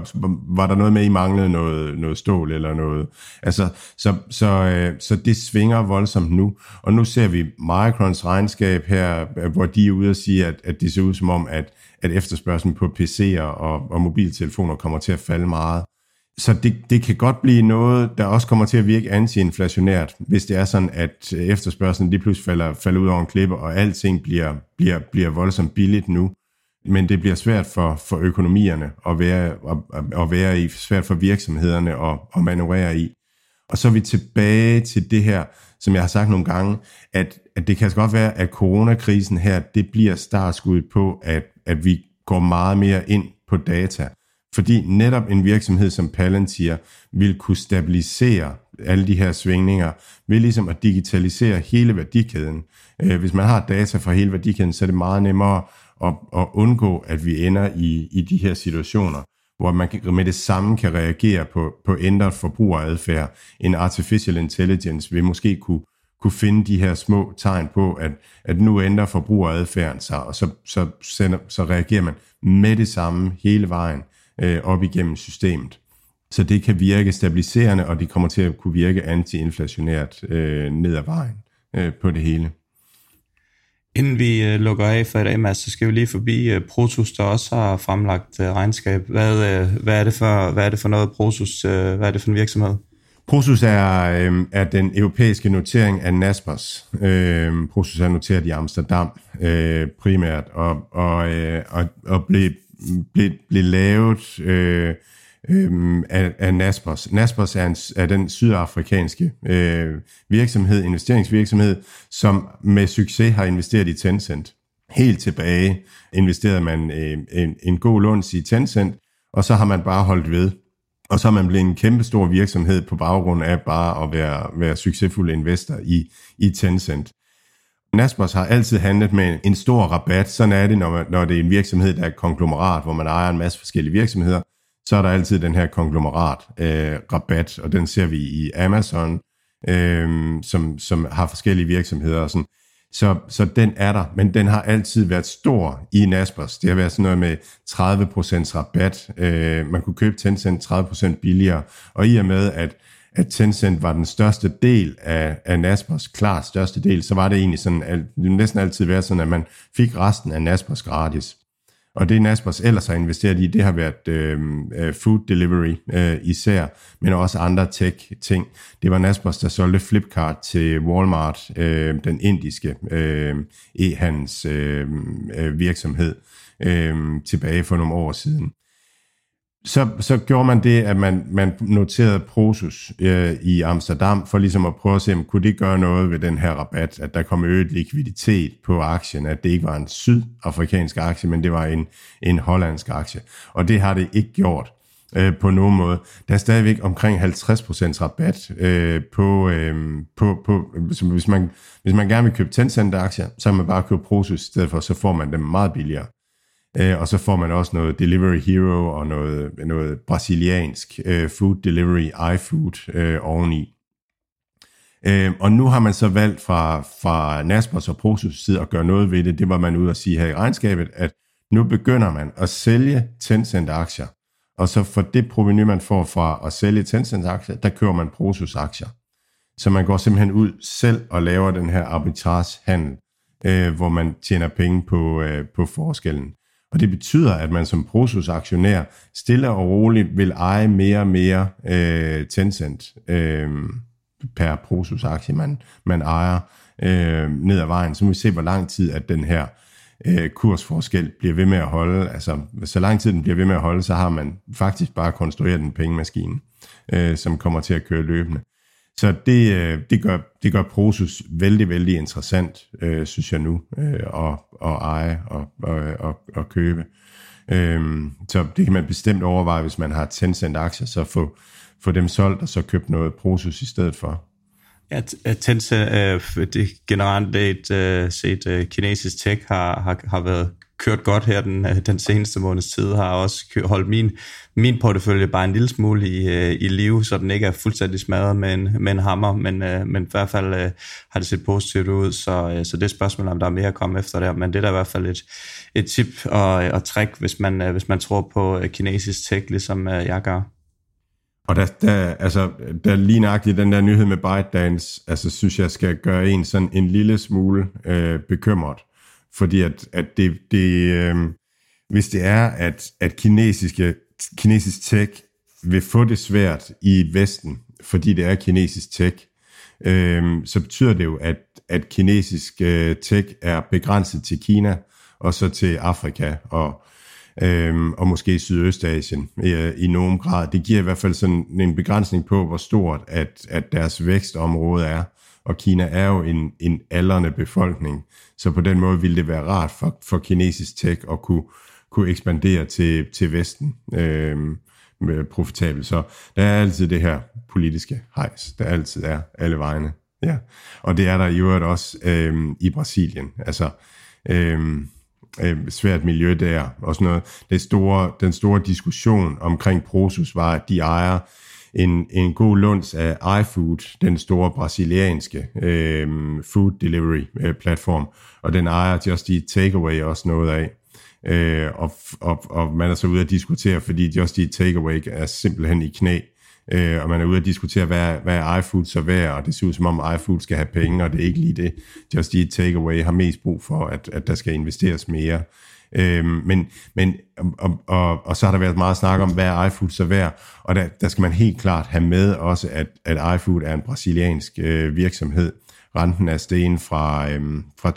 var der noget med, I manglede noget, noget stål eller noget? Altså, så, så, øh, så det svinger voldsomt nu. Og nu ser vi Microns regnskab her, hvor de er ude og sige, at, at det ser ud som om, at, at efterspørgselen på PC'er og, og mobiltelefoner kommer til at falde meget. Så det, det kan godt blive noget, der også kommer til at virke antiinflationært, hvis det er sådan, at øh, efterspørgselen lige pludselig falder, falder ud over en klippe, og alting bliver, bliver, bliver voldsomt billigt nu men det bliver svært for, for økonomierne at være, at, at være i, svært for virksomhederne at, at manøvrere i. Og så er vi tilbage til det her, som jeg har sagt nogle gange, at, at det kan altså godt være, at coronakrisen her, det bliver startskuddet på, at, at vi går meget mere ind på data. Fordi netop en virksomhed som Palantir vil kunne stabilisere alle de her svingninger ved ligesom at digitalisere hele værdikæden. Øh, hvis man har data fra hele værdikæden, så er det meget nemmere at, at undgå, at vi ender i, i de her situationer, hvor man med det samme kan reagere på, på ændret forbrugeradfærd. En artificial intelligence vil måske kunne, kunne finde de her små tegn på, at, at nu ændrer forbrugeradfærden sig, og så, så, sender, så reagerer man med det samme hele vejen øh, op igennem systemet. Så det kan virke stabiliserende, og det kommer til at kunne virke antiinflationært øh, ned ad vejen øh, på det hele. Inden vi øh, lukker af for i dag, Mads, så skal vi lige forbi øh, Protus, der også har fremlagt øh, regnskab. Hvad, øh, hvad, er det for, hvad er det for noget Protus? Øh, hvad er det for en virksomhed? Prosus er, øh, er den europæiske notering af Naspers. Øh, Prosus er noteret i Amsterdam øh, primært, og, og, øh, og, og blev, blev, blev lavet øh, øh, af, af Naspers. Naspers er, en, er den sydafrikanske øh, virksomhed, investeringsvirksomhed, som med succes har investeret i Tencent. Helt tilbage investerede man øh, en, en god låns i Tencent, og så har man bare holdt ved. Og så er man blevet en kæmpe stor virksomhed på baggrund af bare at være, være succesfuld investor i, i Tencent. Naspers har altid handlet med en stor rabat. Sådan er det, når, man, når det er en virksomhed, der er et konglomerat, hvor man ejer en masse forskellige virksomheder så er der altid den her konglomerat øh, rabat, og den ser vi i Amazon, øh, som, som har forskellige virksomheder og sådan. Så, så den er der, men den har altid været stor i Naspers. Det har været sådan noget med 30% rabat. Øh, man kunne købe Tencent 30% billigere, og i og med, at, at Tencent var den største del af, af Naspers, klart største del, så var det egentlig sådan, at det næsten altid været sådan, at man fik resten af Naspers gratis. Og det Naspers ellers har investeret i, det har været øhm, øh, food delivery øh, især, men også andre tech-ting. Det var Naspers, der solgte Flipkart til Walmart, øh, den indiske øh, e-handels øhm, øh, virksomhed, øh, tilbage for nogle år siden så, så gjorde man det, at man, man noterede Prosus øh, i Amsterdam, for ligesom at prøve at se, om kunne det gøre noget ved den her rabat, at der kom øget likviditet på aktien, at det ikke var en sydafrikansk aktie, men det var en, en hollandsk aktie. Og det har det ikke gjort øh, på nogen måde. Der er stadigvæk omkring 50% rabat øh, på, øh, på, på hvis, man, hvis man gerne vil købe Tencent-aktier, så kan man bare købe Prosus i stedet for, så får man dem meget billigere. Øh, og så får man også noget Delivery Hero og noget, noget brasiliansk øh, food delivery, iFood øh, oveni. Øh, og nu har man så valgt fra, fra Naspers og Prosus side at gøre noget ved det. Det var man ude at sige her i regnskabet, at nu begynder man at sælge Tencent-aktier. Og så for det proveny, man får fra at sælge Tencent-aktier, der kører man Prosus-aktier. Så man går simpelthen ud selv og laver den her arbitrage-handel, øh, hvor man tjener penge på, øh, på forskellen. Og det betyder, at man som Prosus-aktionær stille og roligt vil eje mere og mere øh, Tencent øh, per Prosus-aktie, man, man ejer øh, ned ad vejen. Så må vi se, hvor lang tid at den her øh, kursforskel bliver ved med at holde. Altså, så lang tid den bliver ved med at holde, så har man faktisk bare konstrueret en pengemaskine, øh, som kommer til at køre løbende. Så det, øh, det, gør, det gør Prosus vældig, vældig interessant, øh, synes jeg nu, øh, at, at eje og, og, og, og købe. Øh, så det kan man bestemt overveje, hvis man har Tencent aktier, så få, få dem solgt og så købe noget Prosus i stedet for. Ja, øh, Tencent, øh, det generelt øh, set øh, kinesisk tech har, har, har været kørt godt her den, øh, den seneste måneds tid, har også holdt min, min portefølje bare en lille smule i, øh, i live, så den ikke er fuldstændig smadret med en, med en hammer, men, øh, men i hvert fald har det set positivt ud, så, så det er spørgsmål, om der er mere at komme efter der, men det er da i hvert fald et, et tip og, og trick, hvis man, hvis man tror på kinesisk tech, ligesom jeg gør. Og der, der, altså, der lige nøjagtigt den der nyhed med ByteDance, altså synes jeg skal gøre en sådan en lille smule øh, bekymret. Fordi at, at det, det øh, hvis det er, at, at kinesiske, kinesisk tech vil få det svært i Vesten, fordi det er kinesisk tech, øh, så betyder det jo, at, at kinesisk øh, tech er begrænset til Kina, og så til Afrika og, øh, og måske Sydøstasien øh, i nogen grad. Det giver i hvert fald sådan en begrænsning på, hvor stort at, at deres vækstområde er og Kina er jo en, en aldrende befolkning, så på den måde ville det være rart for, for kinesisk tech at kunne, kunne ekspandere til, til Vesten øh, med profitabelt. Så der er altid det her politiske hejs, der altid er alle vegne. Ja. Og det er der i øvrigt også øh, i Brasilien. Altså, øh, øh, svært miljø der og sådan noget. Det store, den store diskussion omkring Prosus var, at de ejer en, en god lunds af iFood, den store brasilianske øh, food delivery øh, platform, og den ejer Just Eat Takeaway også noget af. Øh, og, og, og man er så ude at diskutere, fordi Just Eat Takeaway er simpelthen i knæ, øh, og man er ude at diskutere, hvad, hvad er iFood så værd, og det ser ud som om iFood skal have penge, og det er ikke lige det. Just Eat Takeaway har mest brug for, at, at der skal investeres mere. Øh, men, men, og, og, og så har der været meget snak om, hvad er iFood så værd, og der, der skal man helt klart have med også, at, at iFood er en brasiliansk øh, virksomhed. Renten er stegen fra, øhm, fra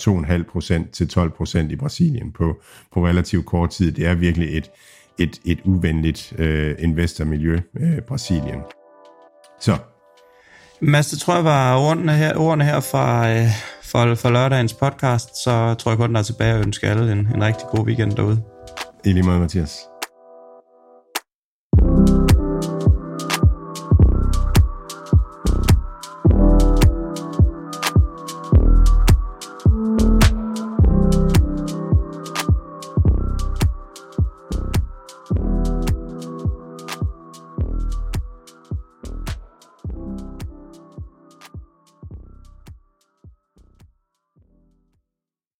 2,5% til 12% i Brasilien på, på relativt kort tid. Det er virkelig et, et, et uvenligt øh, investormiljø, øh, Brasilien. Så. Mads, det tror jeg var ordene her, ordene her fra, øh, for, for lørdagens podcast, så tror jeg kun, der er tilbage at ønske alle en, en rigtig god weekend derude. I lige måde, Mathias.